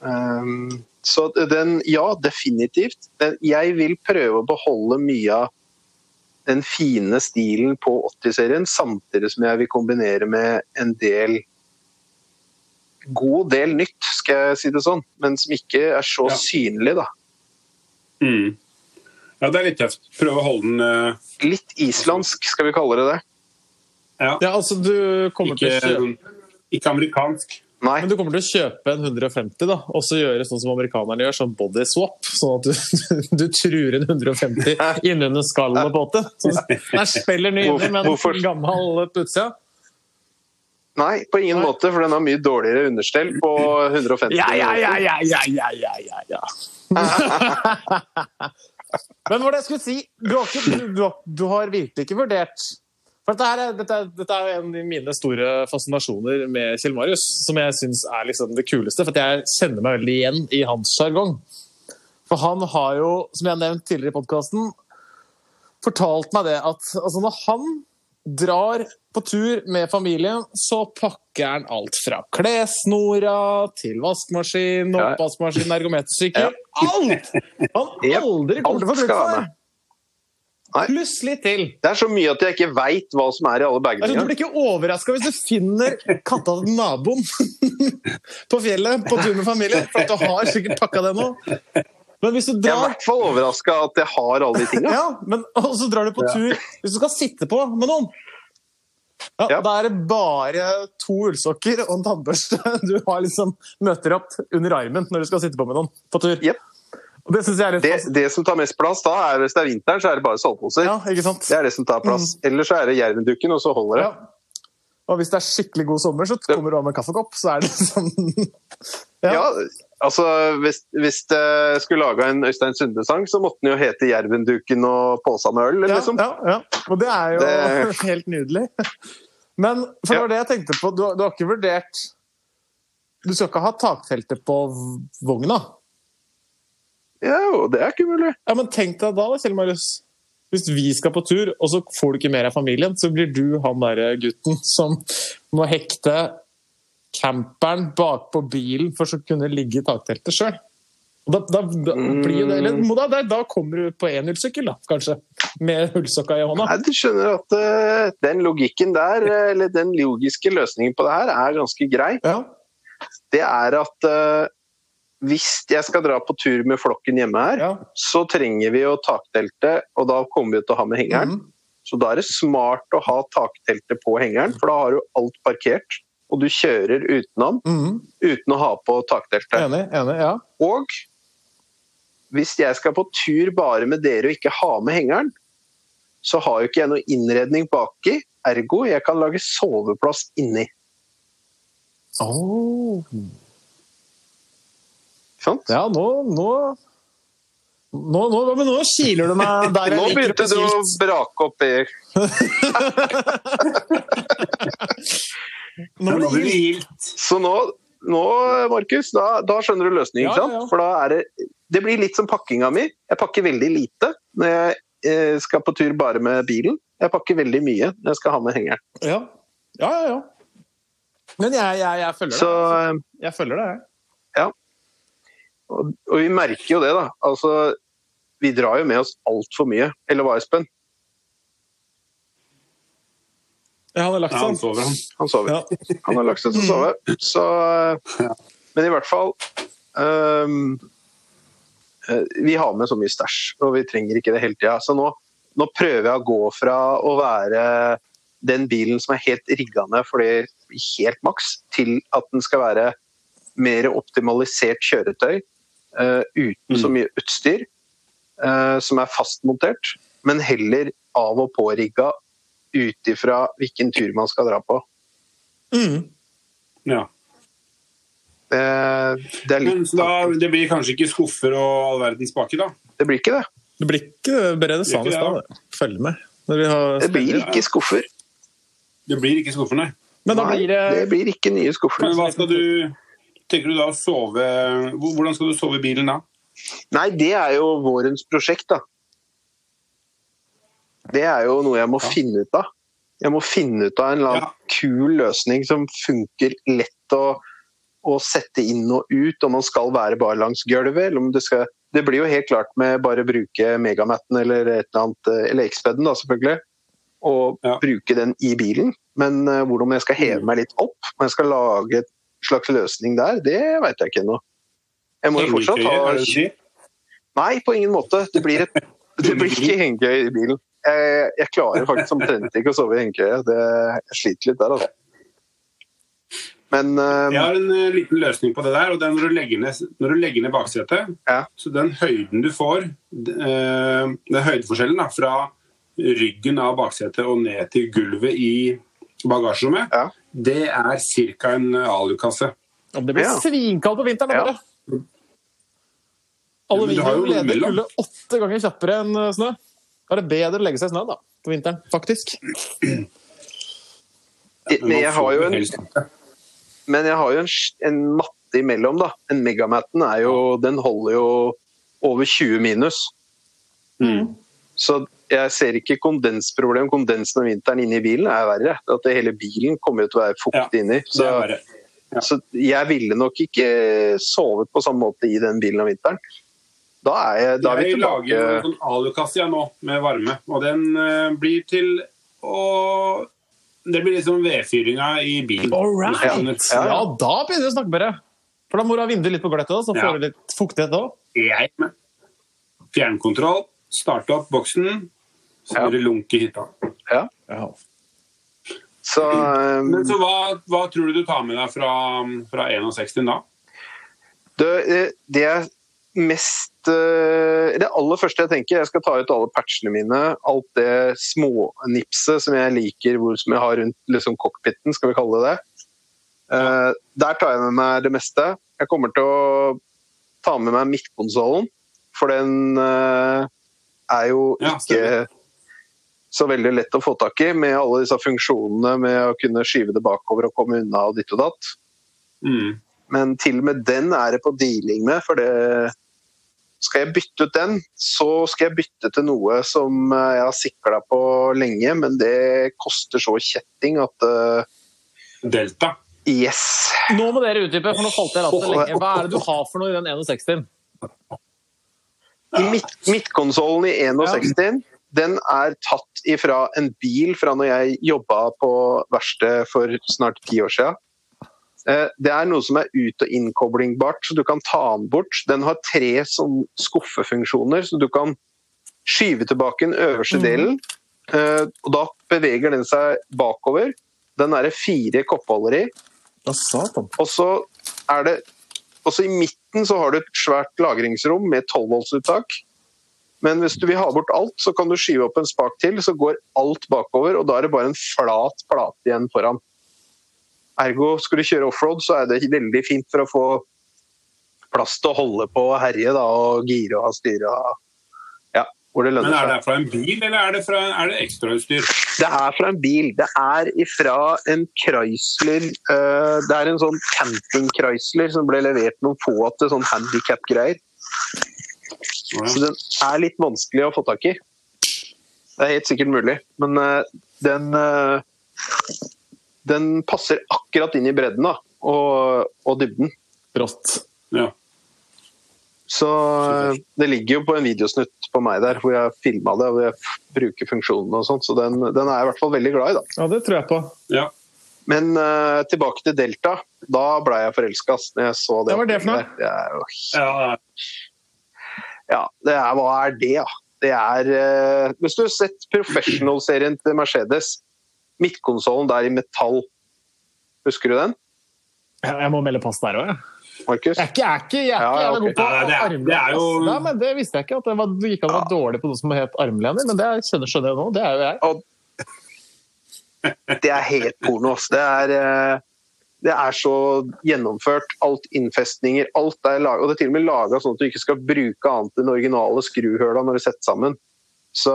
Um, så den, ja, definitivt. Den, jeg vil prøve å beholde mye av den fine stilen på 80-serien, samtidig som jeg vil kombinere med en del God del nytt, skal jeg si det sånn, men som ikke er så Ja. synlig, da. Mm. Ja, det er litt tøft. Prøve å holde den uh... Litt islandsk, skal vi kalle det det. ja. Ja, altså du kommer til å ikke, kjøpe ikke amerikansk. Nei. Men du kommer til å kjøpe en 150 da, og så gjøre sånn som amerikanerne gjør, sånn body swap. Sånn at du, du truer en 150 innunder skallen på båten. Den spiller ny inni, men Hvorfor? gammel på utsida. Nei, på ingen nei. måte, for den har mye dårligere understell på 150. Ja, ja, ja, ja, ja, ja, ja, ja. men hva var det jeg skulle si? Du har, ikke, du, du har virkelig ikke vurdert for dette, her er, dette, er- dette er en av mine store fascinasjoner med Kjell Marius, som jeg syns er liksom det kuleste, for jeg kjenner meg veldig igjen i hans sjargong. For han har jo, som jeg har nevnt tidligere i podkasten, fortalt meg det at altså når han drar på tur med familien, så pakker han alt fra klessnora til vaskemaskin, Ja. oppvaskmaskin, ergometersykkel. Alt! Han aldri kommer til å få bruk for være det. med. Nei. Pluss litt til. Det er så mye at jeg ikke veit hva som er i alle bagene. Altså, du blir ikke overraska hvis du finner katta til naboen på fjellet på tur med familie. For at du har sikkert pakka det nå. Men hvis du Jeg er i hvert fall overraska at jeg har alle de tinga. ja, men, Og så drar du på tur Hvis du skal sitte på med noen ja, Ja. Da er det bare to ullsokker og en tannbørste du har liksom møter opp under armen når du skal sitte på med noen på tur. Jep. Og det synes jeg er litt Det, det som tar mest plass da, er hvis det er vinteren, så er det bare soveposer. Ja, ikke sant? Det er det som tar plass. Ellers så er det jervendukken, og så holder det. Ja. Og hvis det er skikkelig god sommer, så kommer du av med kaffekopp. Så er det sånn Ja, altså hvis, hvis det skulle laga en Øystein Sunde-sang, så måtte den jo hete 'Jervenduken og påsa med øl', Ja, liksom. ja, ja. Og det er jo Det- helt nydelig. Men for det Ja. var det jeg tenkte på. Du, du har ikke vurdert Du skal ikke ha takfeltet på vogna? Ja, jo, det er ikke mulig. Ja, men tenk deg da, Kjell Marius. Hvis vi skal på tur, og så får du ikke mer av familien, så blir du han derre gutten som må hekte camperen bakpå bilen for så å kunne ligge i takteltet sjøl. Da, da, da, blir det, eller, da, da kommer du på enhjulssykkel, da, kanskje. Med hullsokka i hånda. Nei, du skjønner at uh, den logikken der, eller den logiske løsningen på det her, er ganske grei. Ja. Det er at eh, hvis jeg skal dra på tur med flokken hjemme her, ja. så trenger vi jo taktelte, og da kommer vi til å ha med hengeren. Mm. Så da er det smart å ha takteltet på hengeren, for da har du alt parkert. Og du kjører utenom mm. uten å ha på takteltet. Enig, enig, ja. Og hvis jeg skal på tur bare med dere og ikke ha med hengeren, så har jo ikke jeg noe innredning baki. Ergo jeg kan lage soveplass inni. Oh. Sant? Ja, nå nå, nå, nå, men nå kiler du meg der jeg Nå begynte du å brake opp i Nå blir det gildt. Så nå, nå Markus, da, da skjønner du løsningen. Ja, ja. For da er det Det blir litt som pakkinga mi. Jeg pakker veldig lite når jeg eh, skal på tur bare med bilen. Jeg pakker veldig mye når jeg skal ha med hengeren. Ja, ja, ja. ja. Men jeg, jeg, jeg følger deg. det. eh, Jeg følger det, jeg. Og, og vi merker jo det, da. Altså, vi drar jo med oss altfor mye. Eller hva, Espen? Ja, han har lagt Ja, han seg. sover, han. Han sover. Ja. Han har lagt seg til å sove. Så, men i hvert fall ehm, eh, Vi har med så mye stæsj, og vi trenger ikke det hele tida. Så nå, nå prøver jeg å gå fra å være den bilen som er helt rigga ned for det helt maks, til at den skal være mer optimalisert kjøretøy uten så mye utstyr eh, som er fastmontert, men heller av og pårigga ut ifra hvilken tur man skal dra på. Mm. Ja. Det, det er Men litt så da, det blir kanskje ikke skuffer og all verdens baki, da? Det blir ikke det. Det blir ikke Brede sa Det i stad. Følg med. Når vi har Det blir ikke skuffer. Det blir ikke skuffer, nei. Men da Nei, blir det det blir ikke nye skuffer. Men hva skal du Tenker du da å sove Hvordan skal du sove i bilen da? Nei, det er jo vårens prosjekt, da. Det er jo noe jeg må Ja. finne ut av. Jeg må finne ut av en eller annen Ja. kul løsning som funker lett å, å sette inn og ut, om man skal være bare langs gulvet, eller om det skal Det blir jo helt klart med bare å bruke Megamatten eller et eller annet, eh, eller X-Peden, da, selvfølgelig, og Ja. bruke den i bilen. Men uh, hvordan jeg skal heve meg litt opp, om jeg skal lage et slags løsning der, det veit jeg ikke ennå. Jeg må jo fortsatt ha? Nei, på ingen måte. Det blir, et, det blir ikke hengekøye i bilen. Jeg, jeg klarer faktisk omtrent ikke å sove i hengekøye. Jeg sliter litt der, altså. Men eh, Jeg har en uh, liten løsning på det der. og det er Når du legger ned, når du legger ned baksetet, Ja. så den høyden du får, eh, den høydeforskjellen da, fra ryggen av baksetet og ned til gulvet i bagasjerommet, Ja. Det er ca. en alukasse. Det blir Ja. svinkaldt på vinteren, Ja. bare. Aluminium leder kulde åtte ganger kjappere enn eh, snø. Da er det bedre å legge seg i snø da, på vinteren, faktisk. men jeg har jo en, men jeg har jo en, en matte imellom, da. En Megamatten er jo Den holder jo over 20 minus. Mm. Så jeg ser ikke kondensproblem. Kondensen om vinteren inne i bilen er verre. At hele bilen kommer til å være fuktig inni. Det Så. Ja. så jeg ville nok ikke sovet på samme måte i den bilen om vinteren. Da er, jeg, da er vi Jeg lager tilbake en sånn alukasse nå, med varme. Og den uh, blir til å Det blir liksom vedfyringa i bilen. All right! Ja. Ja, Ja, ja. da begynner vi å snakke med deg. For da må du ha vinduet litt på gløttet, så får Ja. du litt fuktighet òg. Fjernkontroll, starte opp boksen, så Ja. blir det lunk i hytta. Ja. Så um, Men så hva, hva tror du du tar med deg fra, fra 61 da? det, eh, det er mest eh, Det aller første jeg tenker, jeg skal ta ut alle patchene mine. Alt det smånipset som jeg liker, hvor, som jeg har rundt liksom cockpiten, skal vi kalle det det. Eh, der tar jeg med meg det meste. Jeg kommer til å ta med meg midtkonsollen, for den eh, er jo Ja, ikke så veldig lett å få tak i, med alle disse funksjonene med å kunne skyve det bakover og komme unna og ditt og datt. Mm. Men til og med den er det på dealing med, for det skal jeg bytte ut den, så skal jeg bytte til noe som eh, jeg har sikla på lenge, men det koster så kjetting at uh... Delta. Yes. Nå må dere utdype, for nå falt jeg rattet lenge. Hva er det du har for noe i den 61? Midt, midtkonsollen i 61, den er tatt ifra en bil fra når jeg jobba på verksted for snart ti år siden. Eh, Det er noe som er ut- og innkoblingbart, så du kan ta den bort. Den har tre sånn skuffefunksjoner, så du kan skyve tilbake den øverste delen. eh, Og da beveger den seg bakover. Den er det fire koppholder i. Og så er det også i midten så har du et svært lagringsrom med 12 voltsuttak. Men hvis du vil ha bort alt, så kan du skyve opp en spak til, så går alt bakover, og da er det bare en flat plate igjen foran. Ergo, skal du kjøre offroad, så er det veldig fint for å få plass til å holde på og herje da, og gire og styre. og- hvor det Men er det fra en bil, eller er det, fra, er det ekstrautstyr? Det er fra en bil. Det er fra en Chrysler eh, Det er en sånn camping-Chrysler som ble levert noen få til sånn handikap-greier. Så den er litt vanskelig å få tak i. Det er helt sikkert mulig, men eh, den eh, Den passer akkurat inn i bredden da, og, og dybden. Rått. Ja. Så eh, det ligger jo på en videosnutt på meg der hvor jeg filma det og jeg bruker funksjonene og sånt, så den, den er jeg i hvert fall veldig glad i. da. Ja, det tror jeg på. ja. Men uh, tilbake til Delta. Da ble jeg forelska når jeg så det. Hva var det for noe? Det er jo, ja. ja, det er, hva er det, da? Det er uh, Hvis du har sett Professional-serien til Mercedes, midtkonsollen der i metall, husker du den, Jeg må melde pass der òg, jeg. Markus? Jeg er ikke, jeg er ikke, jeg er Ja, god på det er- armlener. det er jo- Nei, men det visste jeg ikke. At det, var, det gikk an å være dårlig på noe som het armlener, men det er- skjønner, skjønner jeg nå. Det er jo jeg. Det er helt porno. ass. Det er, eh, det er så gjennomført. Alt innfestninger, alt er laget. Og det er til og med laga sånn at du ikke skal bruke annet enn originale skruhøla når du setter sammen. Så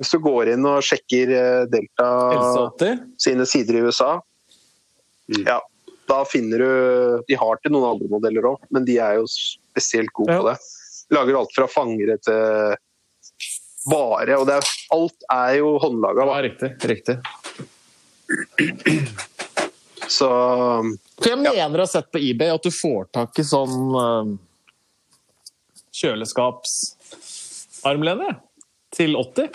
hvis du går inn og sjekker eh, Delta sine sider i USA, Mm. ja, da finner du De har til noen andre modeller òg, men de er jo spesielt gode på Ja. det. Lager alt fra fangere til vare, og det er, alt er jo håndlaga. Ja, riktig. riktig. Så For jeg mener å ha sett på eBay at du får tak i sånn uh, kjøleskapsarmlene til 80.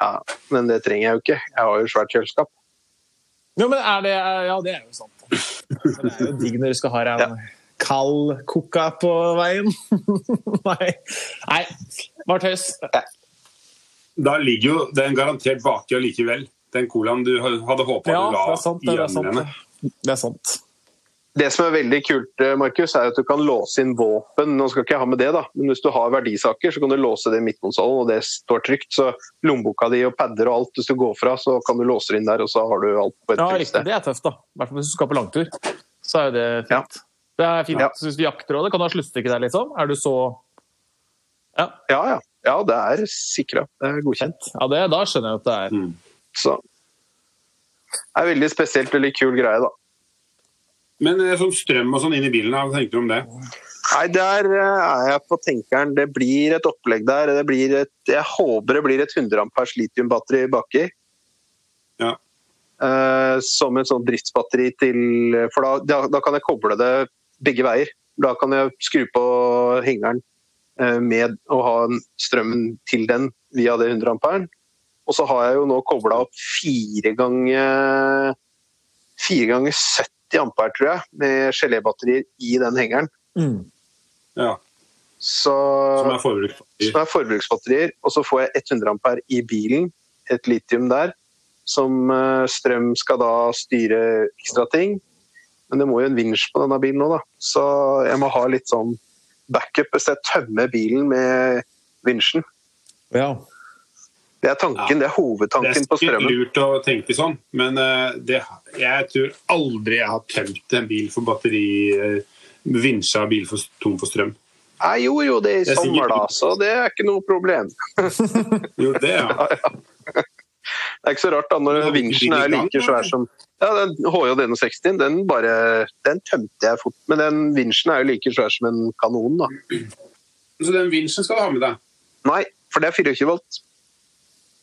ja, men det trenger jeg jo ikke. Jeg har jo svært kjøleskap. Jo, men er det Ja, det er jo sant. Det er jo digg når du skal ha deg en kald coca på veien. Nei. Nei. Bare tøys. Da ligger jo den garantert baki allikevel. Den colaen du hadde håpa Ja, du la i sant. Det, i det er sant. Det er sant. Det som er veldig kult, eh, Markus, er at du kan låse inn våpen. Nå skal ikke jeg ha med det, da, men hvis du har verdisaker, så kan du låse det i midtkonsollen, og det står trygt. Så lommeboka di og padder og alt, hvis du går fra, så kan du låse det inn der, og så har du alt på et Ja, trygt sted. Det er tøft, da. I hvert fall hvis du skal på langtur. Så er jo det fint. Det er fint. Ja. Så hvis du jakter òg, kan du ha sluttstykke der, liksom? Er du så Ja, ja. Ja, det er sikra. Det er godkjent. Ja, det, da skjønner jeg at det er Mm. Så det er veldig spesielt, veldig kul greie, da. Men eh, sånn strøm og sånn inn i bilen, hva tenker du om det? Nei, der eh, er jeg på tenkeren. Det blir et opplegg der. Det blir et, jeg håper det blir et 100 ampers litiumbatteri baki. Ja. Uh, som et sånt driftsbatteri til For da, da, da kan jeg koble det begge veier. Da kan jeg skru på hengeren uh, med å ha strømmen til den via det 100 amperen. Og så har jeg jo nå kobla opp fire ganger fire ganger 70 ampere, tror jeg, med gelébatterier i den hengeren. Mm. Ja, Så, som er forbruksbatterier. som er forbruksbatterier. Og så får jeg 100 ampere i bilen, et litium der, som eh, strøm skal da styre ekstra ting. Men det må jo en vinsj på denne bilen nå, da. Så jeg må ha litt sånn backup hvis jeg tømmer bilen med vinsjen. Ja. Det er tanken, det er Det er hovedtanken på sikkert ikke lurt å tenke sånn, men eh, det, jeg tror aldri jeg har tømt en bil for batteri eh, Vinsja bil for, tom for strøm. Jeg gjorde jo det i Det er sikkert- sommer, da, så det er ikke noe problem. Jo, det, ja. Det er ikke så rart da, når vinsjen er like svær som ja, den HJ61, den bare Den tømte jeg fort. Men den vinsjen er jo like svær som en kanon, da. Så den vinsjen skal du ha med deg. Nei, for det er 24 volt.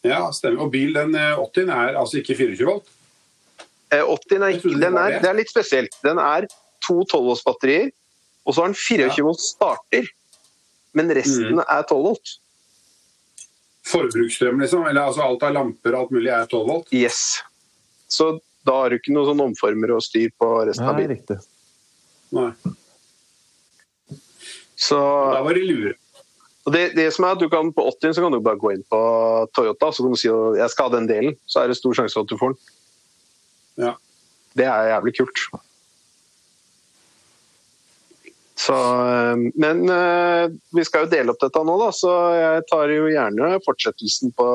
Ja, stemmer. Og bil, den 80-en er altså ikke 24 volt. Eh, 80 er ikke den er, det. Er litt spesielt. Den er to 12 volts batterier, og så har den 24 volt starter. Men resten er 12 volt. Forbruksstrøm, liksom. Eller altså alt av lamper og alt mulig er 12 volt. Yes. Så da har du ikke noe sånn omformer og styr på resten av Nei, bilen. riktig. Nei. Så Da var de lure. Og det, det som er at du kan På 80 så kan du bare gå inn på Toyota så kan du si at jeg skal ha den delen. Så er det stor sjanse for at du får den. Ja. Det er jævlig kult. Så, øh, men øh, vi skal jo dele opp dette nå, da, så jeg tar jo gjerne fortsettelsen på,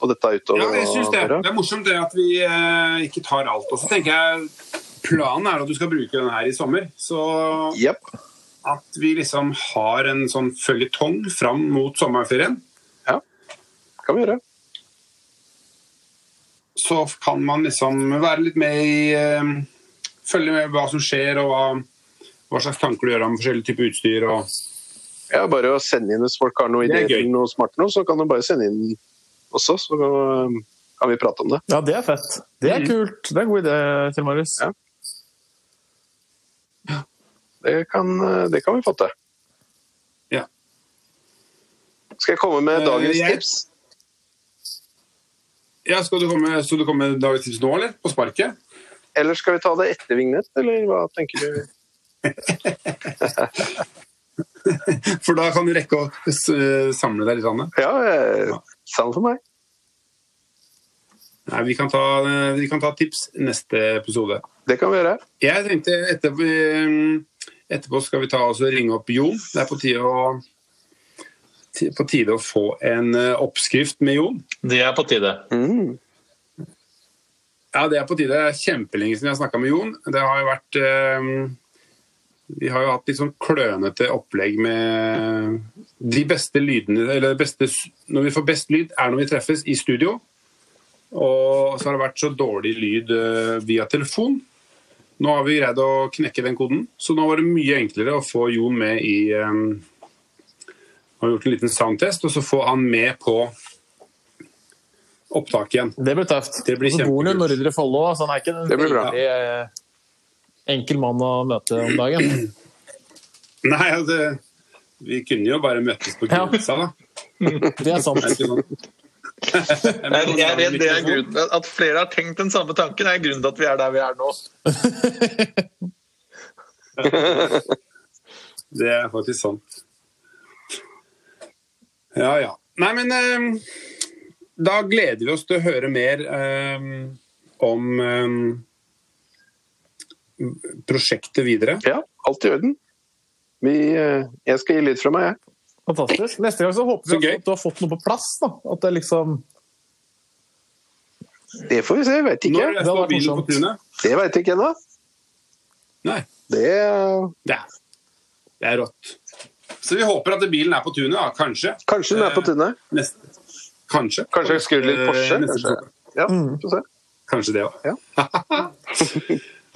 på dette utover. Ja, jeg synes det. Det er morsomt det at vi eh, ikke tar alt. Og så tenker jeg Planen er at du skal bruke den her i sommer. Så Jepp. At vi liksom har en sånn føljetong fram mot sommerferien. Ja, det Kan vi gjøre. Så kan man liksom være litt med i eh, Følge med hva som skjer, og hva, hva slags tanker du gjør om forskjellige typer utstyr. og Ja, bare å sende inn hvis folk har noe er ideer eller noe smart nå, så kan du bare sende inn også, så kan vi prate om det. Ja, det er fett. Det er Mm. kult. Det er en god idé, Kjell Marius. Ja. Det kan, øh, det kan vi få til. Ja. Skal jeg komme med Eh, dagens jeg- tips? Ja, Skal du komme, skal du komme med dagens tips nå, eller? På sparket? Eller skal vi ta det etter vignett, eller hva tenker du? For da kan du rekke å samle deg litt. Anne. Ja, eh, samme for meg. Nei, vi kan, ta, vi kan ta tips neste episode. Det kan vi gjøre. Jeg tenkte etterpå, etterpå skal vi ta oss og ringe opp Jon. Det er på tide å, på tide å få en eh, oppskrift med Jon. Det er på tide. Mm. Ja, det er på tide. Det er kjempelenge siden jeg har snakka med Jon. Det har jo vært eh, Vi har jo hatt litt sånn klønete opplegg med de beste lydene Eller beste, når vi får best lyd, er når vi treffes i studio. Og så har det vært så dårlig lyd eh, via telefon. Nå har vi greid å knekke den koden, så nå var det mye enklere å få Jon med i um, Har gjort en liten soundtest, og så få han med på opptak igjen. Det blir tøft. Det blir så bor han i. Nordre Follo, så han er ikke en Det blir bra. eh, enkel mann å møte om dagen. Nei, altså Vi kunne jo bare møtes på Ja. da. Ja. Det er sant. Jeg, jeg er redd det er grunnen At flere har tenkt den samme tanken, er grunnen til at vi er der vi er nå. Det er faktisk sant. Ja, ja. Nei, men eh, da gleder vi oss til å høre mer eh, om eh, prosjektet videre. Ja, alt i orden. Vi, eh, jeg skal gi litt fra meg, jeg. Fantastisk. Neste gang så håper vi så at du har fått noe på plass. da. At det liksom Det får vi se, veit ikke. Når det står hadde vært bilen på tunet? Det veit jeg ikke ennå. Nei, Det det er, det er rått. Så vi håper at bilen er på tunet, da. Kanskje. Kanskje den er på tunet. Neste. Kanskje. Kanskje jeg skrur litt Porsche. Eh, neste Kanskje, ja, Mm. Kanskje det òg. Ja.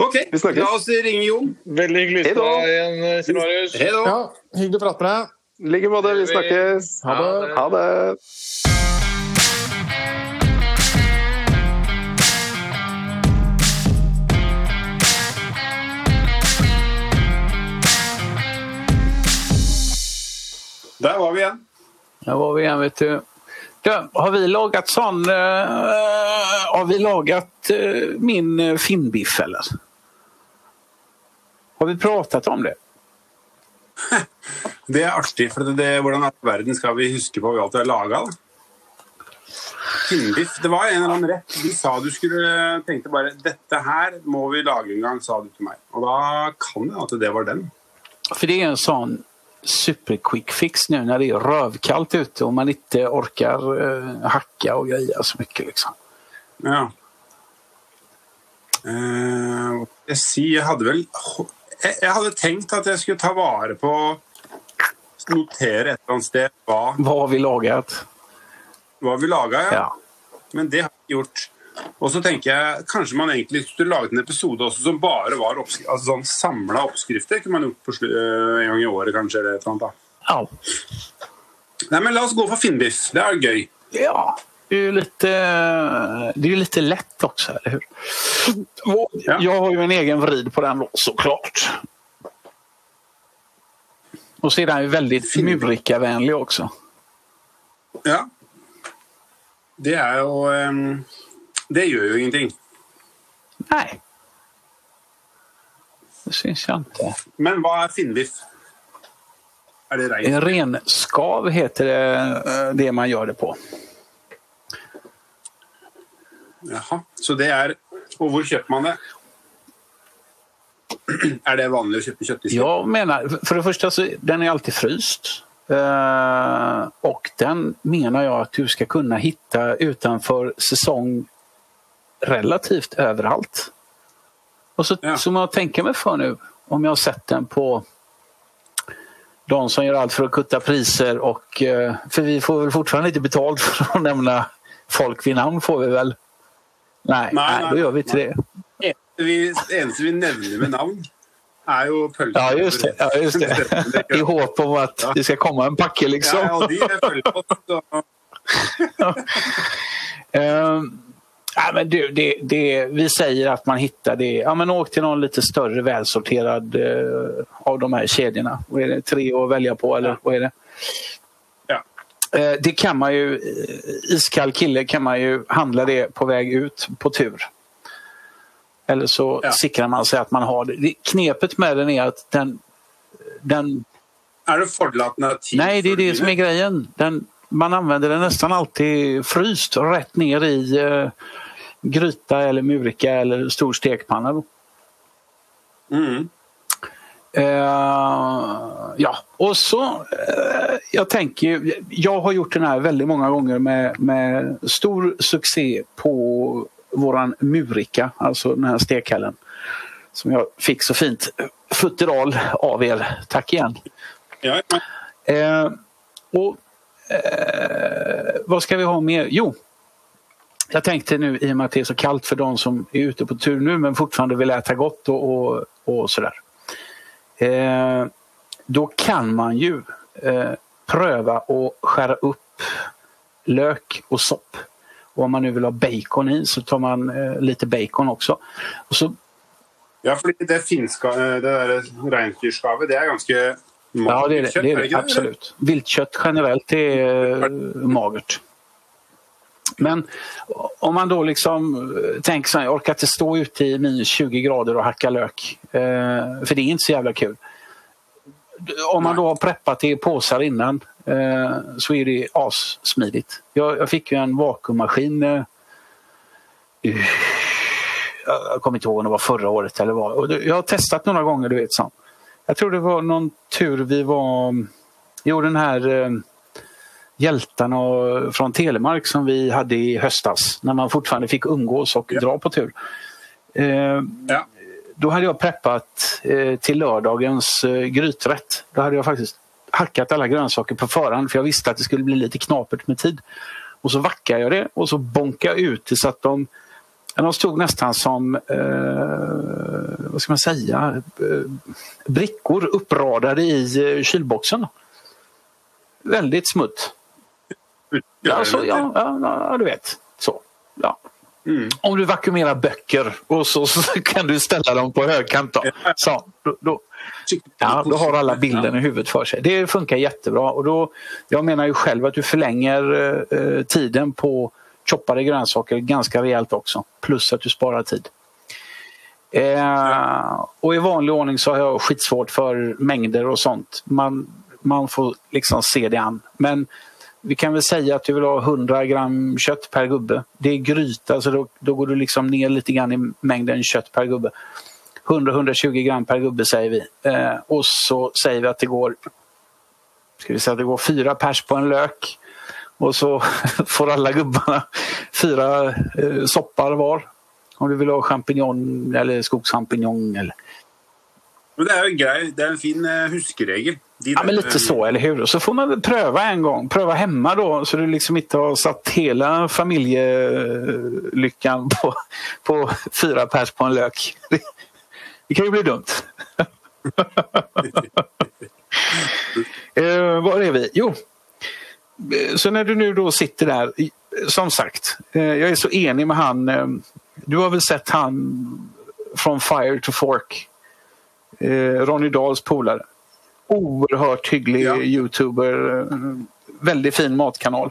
OK, Vi snakkes. la oss ringe Jon. Veldig hyggelig å ha deg igjen, eh, Marius. Hei da. Ja, hyggelig å prate med deg. I like måte. Vi snakkes. Ha det. Ha det. Der var vi igjen. Där var vi igjen, vet du. Du, har vi lagat sån... Uh, har vi lagat uh, min uh, finnbiff, eller? Har vi pratat om det? Det er artig, for det, det, hvordan i verden skal vi huske på alt vi har laga? Finnbiff. Det var en eller annen rett. De sa du skulle tenkte bare dette her må vi lage en gang, sa du til meg. Og da kan det at det var den. For det er en sånn superquick fix nå når det er røvkaldt ute og man ikke orker uh, hakke og greie så mye, Liksom. Ja. Uh, jeg si Jeg hadde vel jeg, jeg hadde tenkt at jeg skulle ta vare på Notere et eller annet sted hva, Hva har vi laget? hva har vi laga, ja. Ja. Men det har vi gjort. Og så tenker jeg kanskje man egentlig skulle laget en episode også som bare var oppskri altså sånn samla oppskrifter. Kunne man gjort eh, en gang i året, kanskje. eller et eller annet da. Ja. Nei, men La oss gå for finnbiff. Det er gøy. Ja, det är ju lite, det är lite lätt också, eller hur? Jag har ju en egen vrid på den då, såklart. Och så är den ju väldigt murikavänlig också. Ja. Det er jo Um, Det gjør jo ingenting. Nej. Det syns jag inte. Men hva er finnbiff? Er det rein? Renskav heter det, eh, det man gör det på. Jaha. Så det er Og hvor kjøper man det? Er det vanlig å kjøpe kjøttdisker? Jag menar, för det första så den är alltid fryst. Uh, och den menar jag att du ska kunna hitta utanför säsong relativt överallt. Och så, Ja. som jag tänker mig för nu, om jag har sett den på de som gör allt för att kutta priser och uh, för vi får väl fortfarande inte betalt för att nämna folk vid namn får vi väl? Nej, Nej, nej, nej, då gör vi inte nej. Det. Vi, eneste vi nevner med navn, er jo pølser. Ja, just det. Ja, just det. I håp om at det skal komme en packe liksom. Ja, og de er og- Ehm, ja, men du, det, det, vi sier at man hittar det. Ja, men åk til noen litt større, välsorterad uh, av de her kedjorna. Vad är det? Tre å velge på eller Ja. vad är det? Ja. Uh, det kan man ju, eh, iskall kille kan man ju handla det på väg ut på tur. Eller så Ja. sikrer man seg at man har det. det. Knepet med den er at den, den Er det fordel at den er tid Nei, det er det som er. Den, man använder den nesten alltid fryst rett ned i uh, gryta eller murika eller stor stekepanne. Mm. Eh, ja, og så uh, Jeg tenker jag har gjort den her veldig mange ganger med, med stor suksess på våran murika, alltså den här stekhällen. Som jag fick så fint futteral av er. Tack igen. Ja. Eh, och eh, Vad ska vi ha mer? Jo, jag tänkte nu i och med att det är så kallt för de som är ute på tur nu men fortfarande vill äta gott och, och, och sådär. Eh, då kan man ju eh, pröva att skära upp lök och sopp. Och om man nu vill ha bacon i så tar man eh, lite bacon också. Och så ja for det finska, det der reinsdyrskavet, det er ganske Ja, det är det. det, är ikke det absolut. Viltkött generellt är eh, magert. Men om man då liksom eh, tänker så här, jag orkar inte stå ute i minus 20 grader och hacka lök. Eh, för det är inte så jävla kul. Om man då har preppat i påsar innan eh, så är det assmidigt. Jag, jag fick ju en vakuummaskin eh, jag kommer inte ihåg om det var förra året eller vad. Jag har testat några gånger, du vet. Så. Jag tror det var någon tur vi var... Jo, den här eh, hjältarna från Telemark som vi hade i höstas. När man fortfarande fick umgås och Ja. dra på tur. Eh, Ja. då hade jag preppat eh, till lördagens eh, gryträtt. Då hade jag faktiskt hackat alla grönsaker på förhand för jag visste att det skulle bli lite knapert med tid. Och så vackade jag det och så bonkade jag ut det så att de de stod nästan som, eh, vad ska man säga, eh, brickor uppradade i eh, kylboxen. Väldigt smutt. Ja, alltså, ja, ja, ja, du vet. Så. Ja. Mm. Om du vakuumerar böcker och så, så kan du ställa dem på högkant. Då. Så, då, då, ja, då har alla bilden i huvudet för sig. Det funkar jättebra. Och då, jag menar ju själv att du förlänger eh, tiden på choppade grönsaker ganska rejält också. Plus att du sparar tid. Eh, och i vanlig ordning så har jag skitsvårt för mängder och sånt. Man, man får liksom se det an. Men vi kan väl säga att du vill ha 100 gram kött per gubbe. Det är gryta så då, då går du liksom ner lite grann i mängden kött per gubbe. 100-120 gram per gubbe säger vi. Eh, och så säger vi att det går ska vi säga att det går fyra pers på en lök. Och så får alla gubbarna fyra eh, soppar var. Om du vill ha champinjon eller skogschampinjon. Eller... Men det är en grej, det är en fin eh, huskeregel. De Ja, men lite eh, så, eller hur? Och så får man väl pröva en gång. Pröva hemma då, så du liksom inte har satt hela familjelyckan på, på fyra pers på en lök. Det, kan ju bli dumt. eh, var är vi? Jo, eh, så när du nu då sitter där, som sagt, eh, jag är så enig med han. Eh, du har väl sett han från Fire to Fork? Eh, Ronny Dahls polare. Oerhört hygglig Ja. youtuber. eh, Väldigt fin matkanal.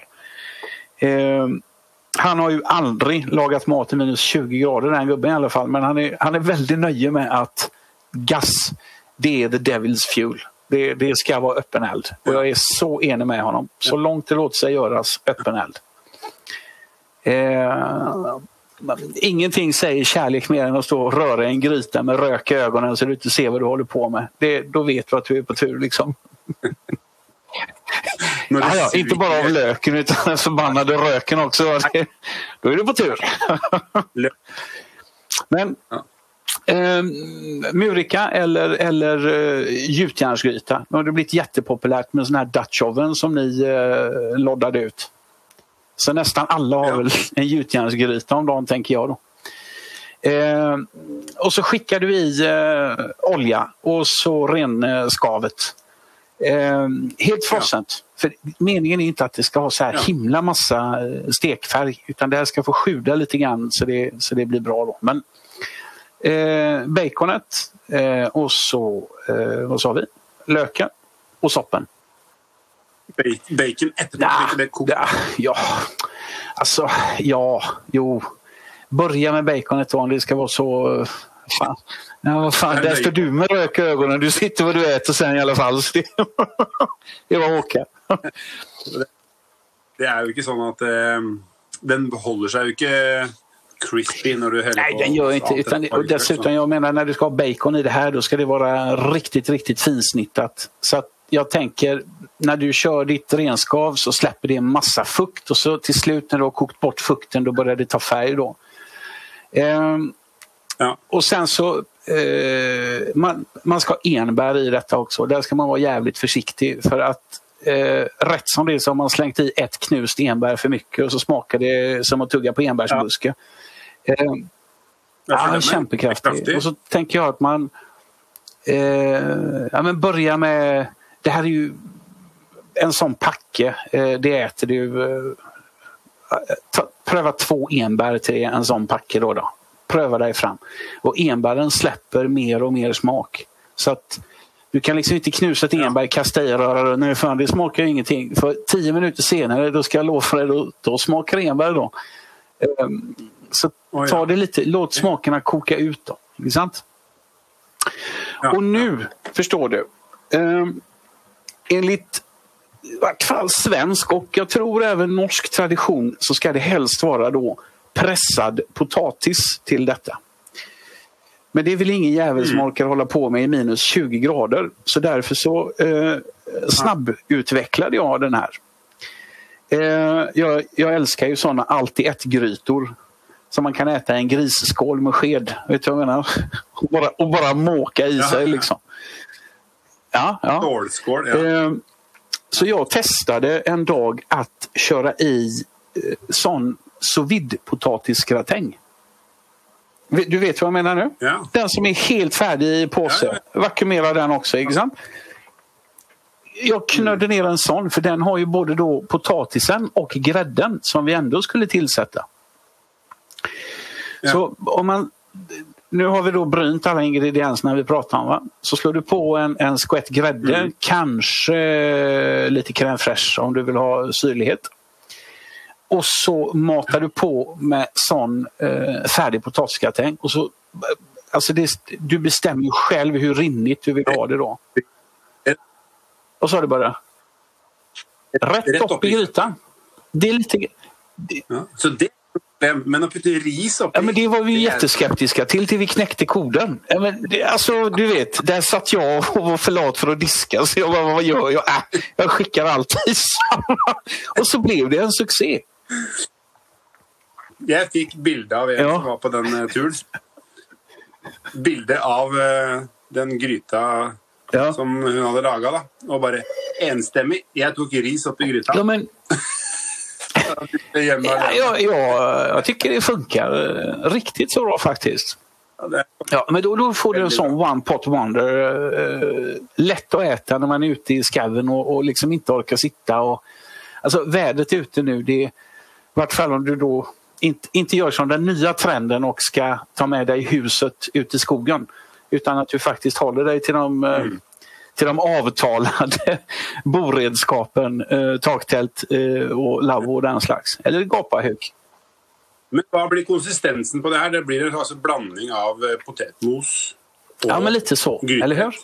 Han har ju aldrig lagat mat i minus 20 grader den gubben i alla fall. Men han är, han är väldigt nöjd med att gas, det är the devil's fuel. Det, det ska vara öppen eld. Och jag är så enig med honom. Så långt det låter sig göras, öppen eld. Eh, ingenting säger kärlek mer än att stå och röra i en gryta med rök i ögonen så du inte ser vad du håller på med. Det, då vet du att du är på tur. Liksom. Ja, ja, inte bara av löken utan den förbannade röken också. Då är du på tur. Men eh, Murika eller, eller uh, gjutjärnsgryta. Nu har det blivit jättepopulärt med sån här Dutch oven som ni eh, loddade ut. Så nästan alla har Ja. väl en gjutjärnsgryta om dagen tänker jag då. Eh, och så skickar du i eh, olja och så renskavet. Eh, helt frossent. För meningen är inte att det ska ha så här Ja. himla massa eh, stekfärg utan det här ska få sjuda lite grann så det, så det blir bra. Då. Men, eh, baconet eh, och så, eh, vad sa vi? Löken och soppen. Ba- Bacon etterpå, Ja, ja, ja, alltså ja, jo. Börja med baconet om det ska vara så... Fan. Ja, vad fan, där står du med rök ögonen. Du sitter vad du äter sen i alla fall. Så det, det var Håkan. Det er jo ikke sånn at eh, Den holder seg jo ikke crispy når du heller Nej, den gör inte. Utan, och dessutom, jag menar när du ska ha bacon i det här, då ska det vara riktigt, riktigt finsnittat. Så att jag tänker, när du kör ditt renskav så släpper det en massa fukt och så till slut när du har kokt bort fukten, då börjar det ta färg. Då. Ehm, Ja. Och sen så, eh, man, man ska ha enbär i detta också. Där ska man vara jävligt försiktig för att eh, rätt som det är så har man slängt i ett knust enbär för mycket och så smakar det som att tugga på enbärsbuske. Ehm, Ja, kämpekraftig. Och så tänker jag att man eh, ja, men börja med... Det här är ju en sån packe. Eh, det äter du... Eh, pröva två enbär till en sån packe. Då, då. Pröva dig fram. Och enbären släpper mer och mer smak. Så att du kan liksom inte knusa ett enbär, kasta i röra fan, det smakar ju ingenting. För tio minuter senare, då ska jag lova dig, då, då smakar enbär då. Ehm, så ta det lite, låt smakerna koka ut då. Sant? Ja, Och nu, förstår du. Um, enligt i vart fall svensk och jag tror även norsk tradition så ska det helst vara då pressad potatis till detta. Men det är väl ingen jävel som orkar hålla på med i minus 20 grader. Så därför så eh, snabbutvecklade jag den här. Eh, jag, jag älskar ju sådana allt i ett-grytor. Som man kan äta i en grisskål med sked. Vet du vad jag menar? Och bara, och bara måka i sig liksom. Ja, ja. Stålskål, ja. Eh, Så jag testade en dag att köra i eh, sån sous vide potatisgratäng. Du vet vad jag menar nu? Ja. Den som är helt färdig i påse. Ja, ja. Vakuumera den också, sant? Jag knödde ner en sån för den har ju både då potatisen och grädden som vi ändå skulle tillsätta. Ja. Så om man, nu har vi då brynt alla ingredienserna vi pratar om. Va? Så slår du på en, en skvätt grädde, Mm. kanske lite crème fraîche om du vill ha syrlighet. Och så mater du på med sånn eh, ferdig potatisgratäng. Och så, alltså det, du bestemmer jo selv hvor rinnigt du vil ha det da. Og sa du det bare... Rett opp i gryta. Det är lite... Ja. Så det Men å putte ris oppi Ja, men det var vi det er- jätteskeptiska til till vi knekte koden. Ja, men det, alltså, du vet, der satt jeg og var for lat for å diske. Så jeg bare, hva gjør jeg? Äh, jag skickar allt i samma. Och så ble det en succé. Jeg fikk bilde av en Ja. som var på den eh, turen. Bilde av eh, den gryta Ja. som hun hadde laga, da. Og bare enstemmig. Jeg tok ris oppi gryta. Ja, men, ja, ja, jag tycker det funkar riktig riktigt så bra faktiskt. Ja, men då, då får du en sånn one pot wonder. Uh, lett å äta når man er ute i skaven og, og liksom ikke orker sitte. Och, alltså vädret ute nu, det i vart fall om du då inte, inte gör som den nya trenden och ska ta med dig huset ut i skogen. Utan att du faktiskt håller dig till de, mm. till de avtalade boredskapen, eh, taktält eh, och lavvo och den slags. Eller gapahuk. Men hva blir konsistensen på det her? Det blir en slags blanding av eh, potetmos og Ja, men lite så. gryte. Eller hur?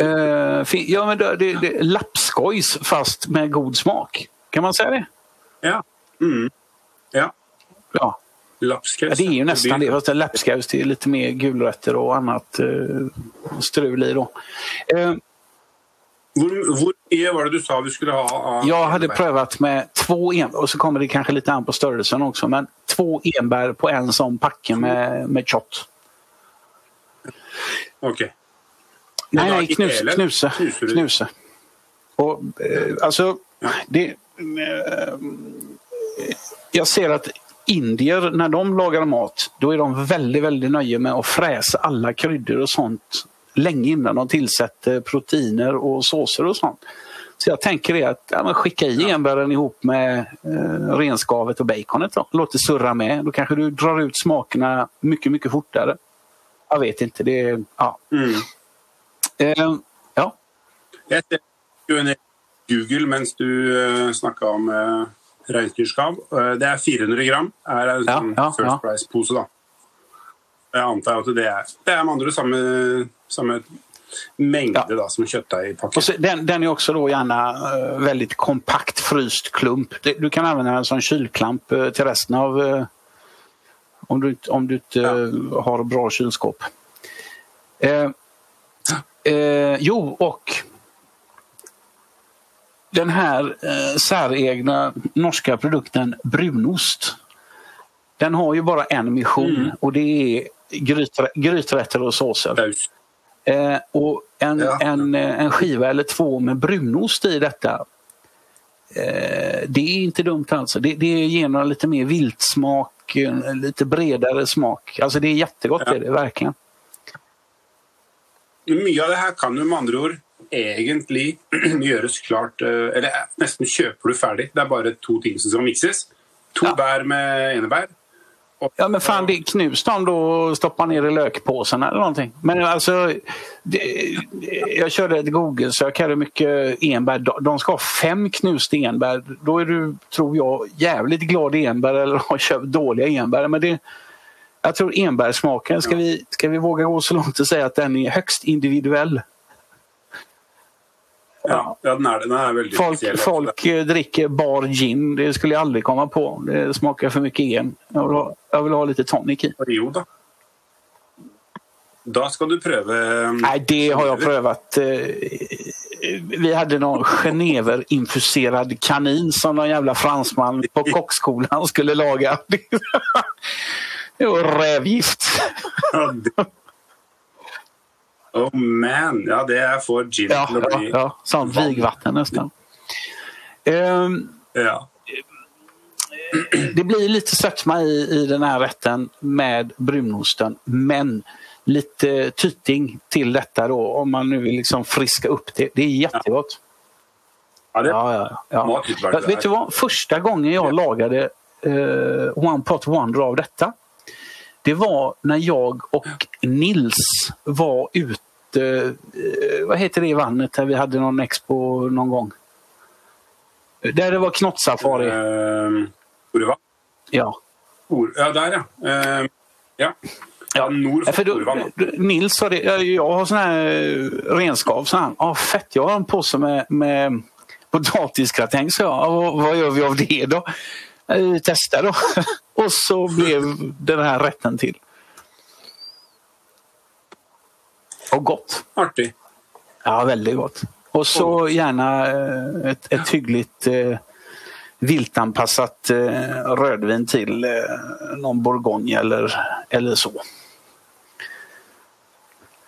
Uh, ja, men det, det, det, lappskojs fast med god smak. Kan man säga det? Ja. Mm. Ja. Ja. Lapskaus. ja det är ju nästan det. Fast lapskaus det är lite mer gulrötter och annat eh, strul i. Då. Eh, Hvor, hvor mye var det du sa vi skulle ha jag hade prövat med två enbär, och så kommer det kanske lite an på störelsen också, men två enbär på en sån packe med, med kött. Ok. Nej, nej, knus, knuse. Knuse. Och, eh, alltså, det, eh, jag ser att indier, när de lagar mat, då är de väldigt, väldigt nöjda med att fräsa alla kryddor och sånt länge innan de tillsätter proteiner och såser och sånt. Så jag tänker det att ja, skicka i enbären ihop med eh, renskavet och baconet. Då. Låt det surra med. Då kanske du drar ut smakerna mycket, mycket fortare. Jag vet inte. Det är, ja. Mm. Eh, ja. Jeg jo under Google mens du uh, snakka om uh, reinsdyrskav. Eh, det er 400 gram. er en Ja, sånn ja, First. Price-pose. da. Jeg antar at det er Det er med andre samme, samme mengde Ja. da, som kjøttdeigpakke. Den, den er også da gjerne uh, veldig kompakt fryst klump. Du kan anvende den som kylklamp uh, til resten av... uh, om du, om du eh, har bra eh, jo, och den här eh, säregna norska produkten brunost. Den har ju bara en mission Mm. och det är gryträ, gryträtter och såser. Eh, och en, Ja. en, eh, en skiva eller två med brunost i detta. Eh, det är inte dumt alltså. Det, det ger några lite mer viltsmak, en lite bredare smak. Alltså det är jättegott, Ja. det är det verkligen. Mye av det her kan jo med andre ord egentlig gjøres klart eh, Eller eh, nesten kjøper du ferdig. Det er bare to ting som skal mikses. To Ja. bær med enebær. Ja men fan, det knus dem då och stoppa ner i lökpåsen eller någonting. Men alltså, det, jag körde ett Google-sök här hur mycket enbär. De- De ska ha fem knuste enbär. Då är du, tror jag, jävligt glad i enbär eller har köpt dåliga enbär. Men det, jag tror enbärsmaken, ska, vi, ska vi våga gå så långt och säga att den är högst individuell. Ja, ja den, er, den er veldig Folk, spesiell. folk drikker dricker bar gin, det skulle jeg aldri komme på. Det smaker for mye en. Jeg vil ha, jeg vil ha litt tonic i. Jo da. Da skal du prøve Nei, det har jeg prövat. Eh, Vi hadde noen Genever-infuserad kanin som noen jævla fransman på kokkskolen skulle lage. Det var rävgift. Ja, det- Oh man. Ja, det er for gin Ja, til å bli ja. Sånt vigvatten nesten. Um, Ja. det blir litt sötma i, i denne retten med brunosten. Men litt tyting til dette då om man nu vill liksom friska upp det. Det är jättegott. Ja, det Ja, ja, ja. Ja, vet du vad? Första gången jag lagade uh, One Pot Wonder av detta. Det var när jag och Nils var ute, Hva vad heter det i vannet där vi hade någon expo någon gång? Där det var knottsafari. Eh, Orva? Ja. Or ja, der, ja. Uh, ja. ja. Nord for för. Nils sa det, ja, jag har sån här eh, renskav. Så han, ah, fett, jag har en påse med, med potatisgratäng. Så jag, ah, vad, vad gör vi av det då? Eh, testa då. Och så blev den här rätten till. Och gott. Artig. Ja, väldigt gott. Och så gärna et ett, ett hyggligt eh, viltanpassat eh, rödvin till eh, någon bourgogne eller, eller så.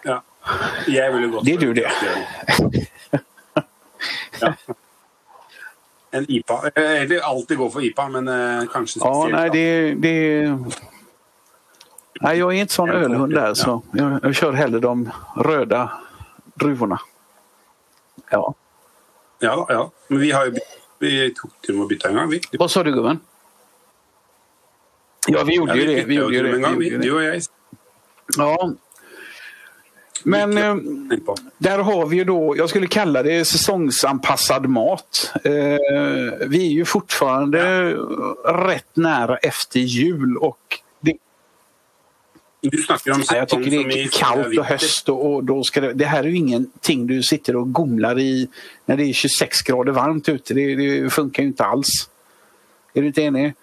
Ja. Jeg ville gått Det er du, det. Ja. En IPA. Jeg vil alltid gå for IPA, men eh, kanskje Ja, spesielt. nej, nei, det, det... Nej, jag är inte sån ølhund der, ölhund där, så jag, jag kör hellre de röda druvorna. Ja. Ja da, ja. Men vi har jo Vi tok til og med bytte en gang, vi. Hva sa du, gubben? Ja, vi gjorde Ja, det. Vi gjorde jo det. en gang, vi. Du og jeg. Ja. Men eh, där har vi ju då, jag skulle kalla det säsongsanpassad mat. Eh, vi är ju fortfarande rätt nära efter jul och det Du snackar om Ja, jag tycker det är kallt och höst och, och då ska det, det här är ju ingenting du sitter och gomlar i när det är 26 grader varmt ute. Det, det funkar ju inte alls. Är du inte enig?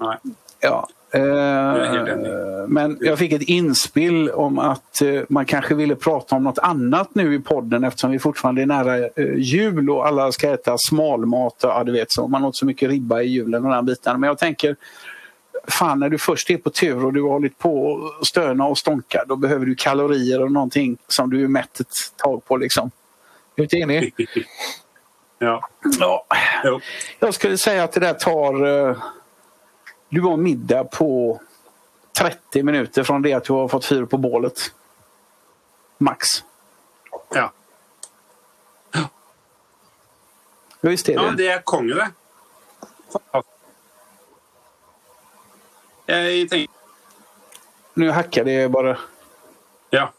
Nej. Ja. Eh, men jag fick ett inspel om att eh, man kanske ville prata om något annat nu i podden eftersom vi fortfarande är nära eh, jul och alla ska äta smalmat. Och, ja, du vet, så man åt så mycket ribba i julen och den biten. Men jag tänker, fan när du först är på tur och du har hållit på och stöna och stånka då behöver du kalorier och någonting som du är mätt ett tag på liksom. Är du inte enig? Ja. Ja. Jag skulle säga att det där tar... Du har middag på 30 minutter fra det at du har fått fyr på bålet. Max. ja. Ja, visst är ja, det. det er konge, det. Jeg tenker Nu hackar det bare. Ja.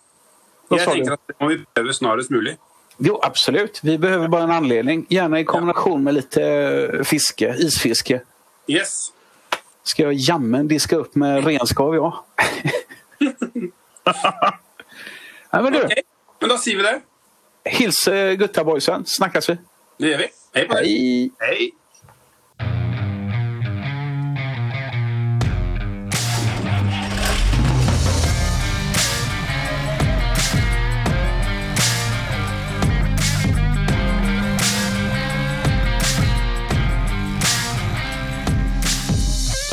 Jeg tenker at det må vi prøve snarest mulig. Jo, absolut. Vi behøver bare en anledning. Gjerne i kombination med lite eh, fiske, isfiske. Yes. Ska jag jammen diska upp med renskav, ja. ja men du, Okay. Men da sier vi det. hils gutta boysen. Snakkes vi. Det gjør vi. Hei på deg. Hei. Hei.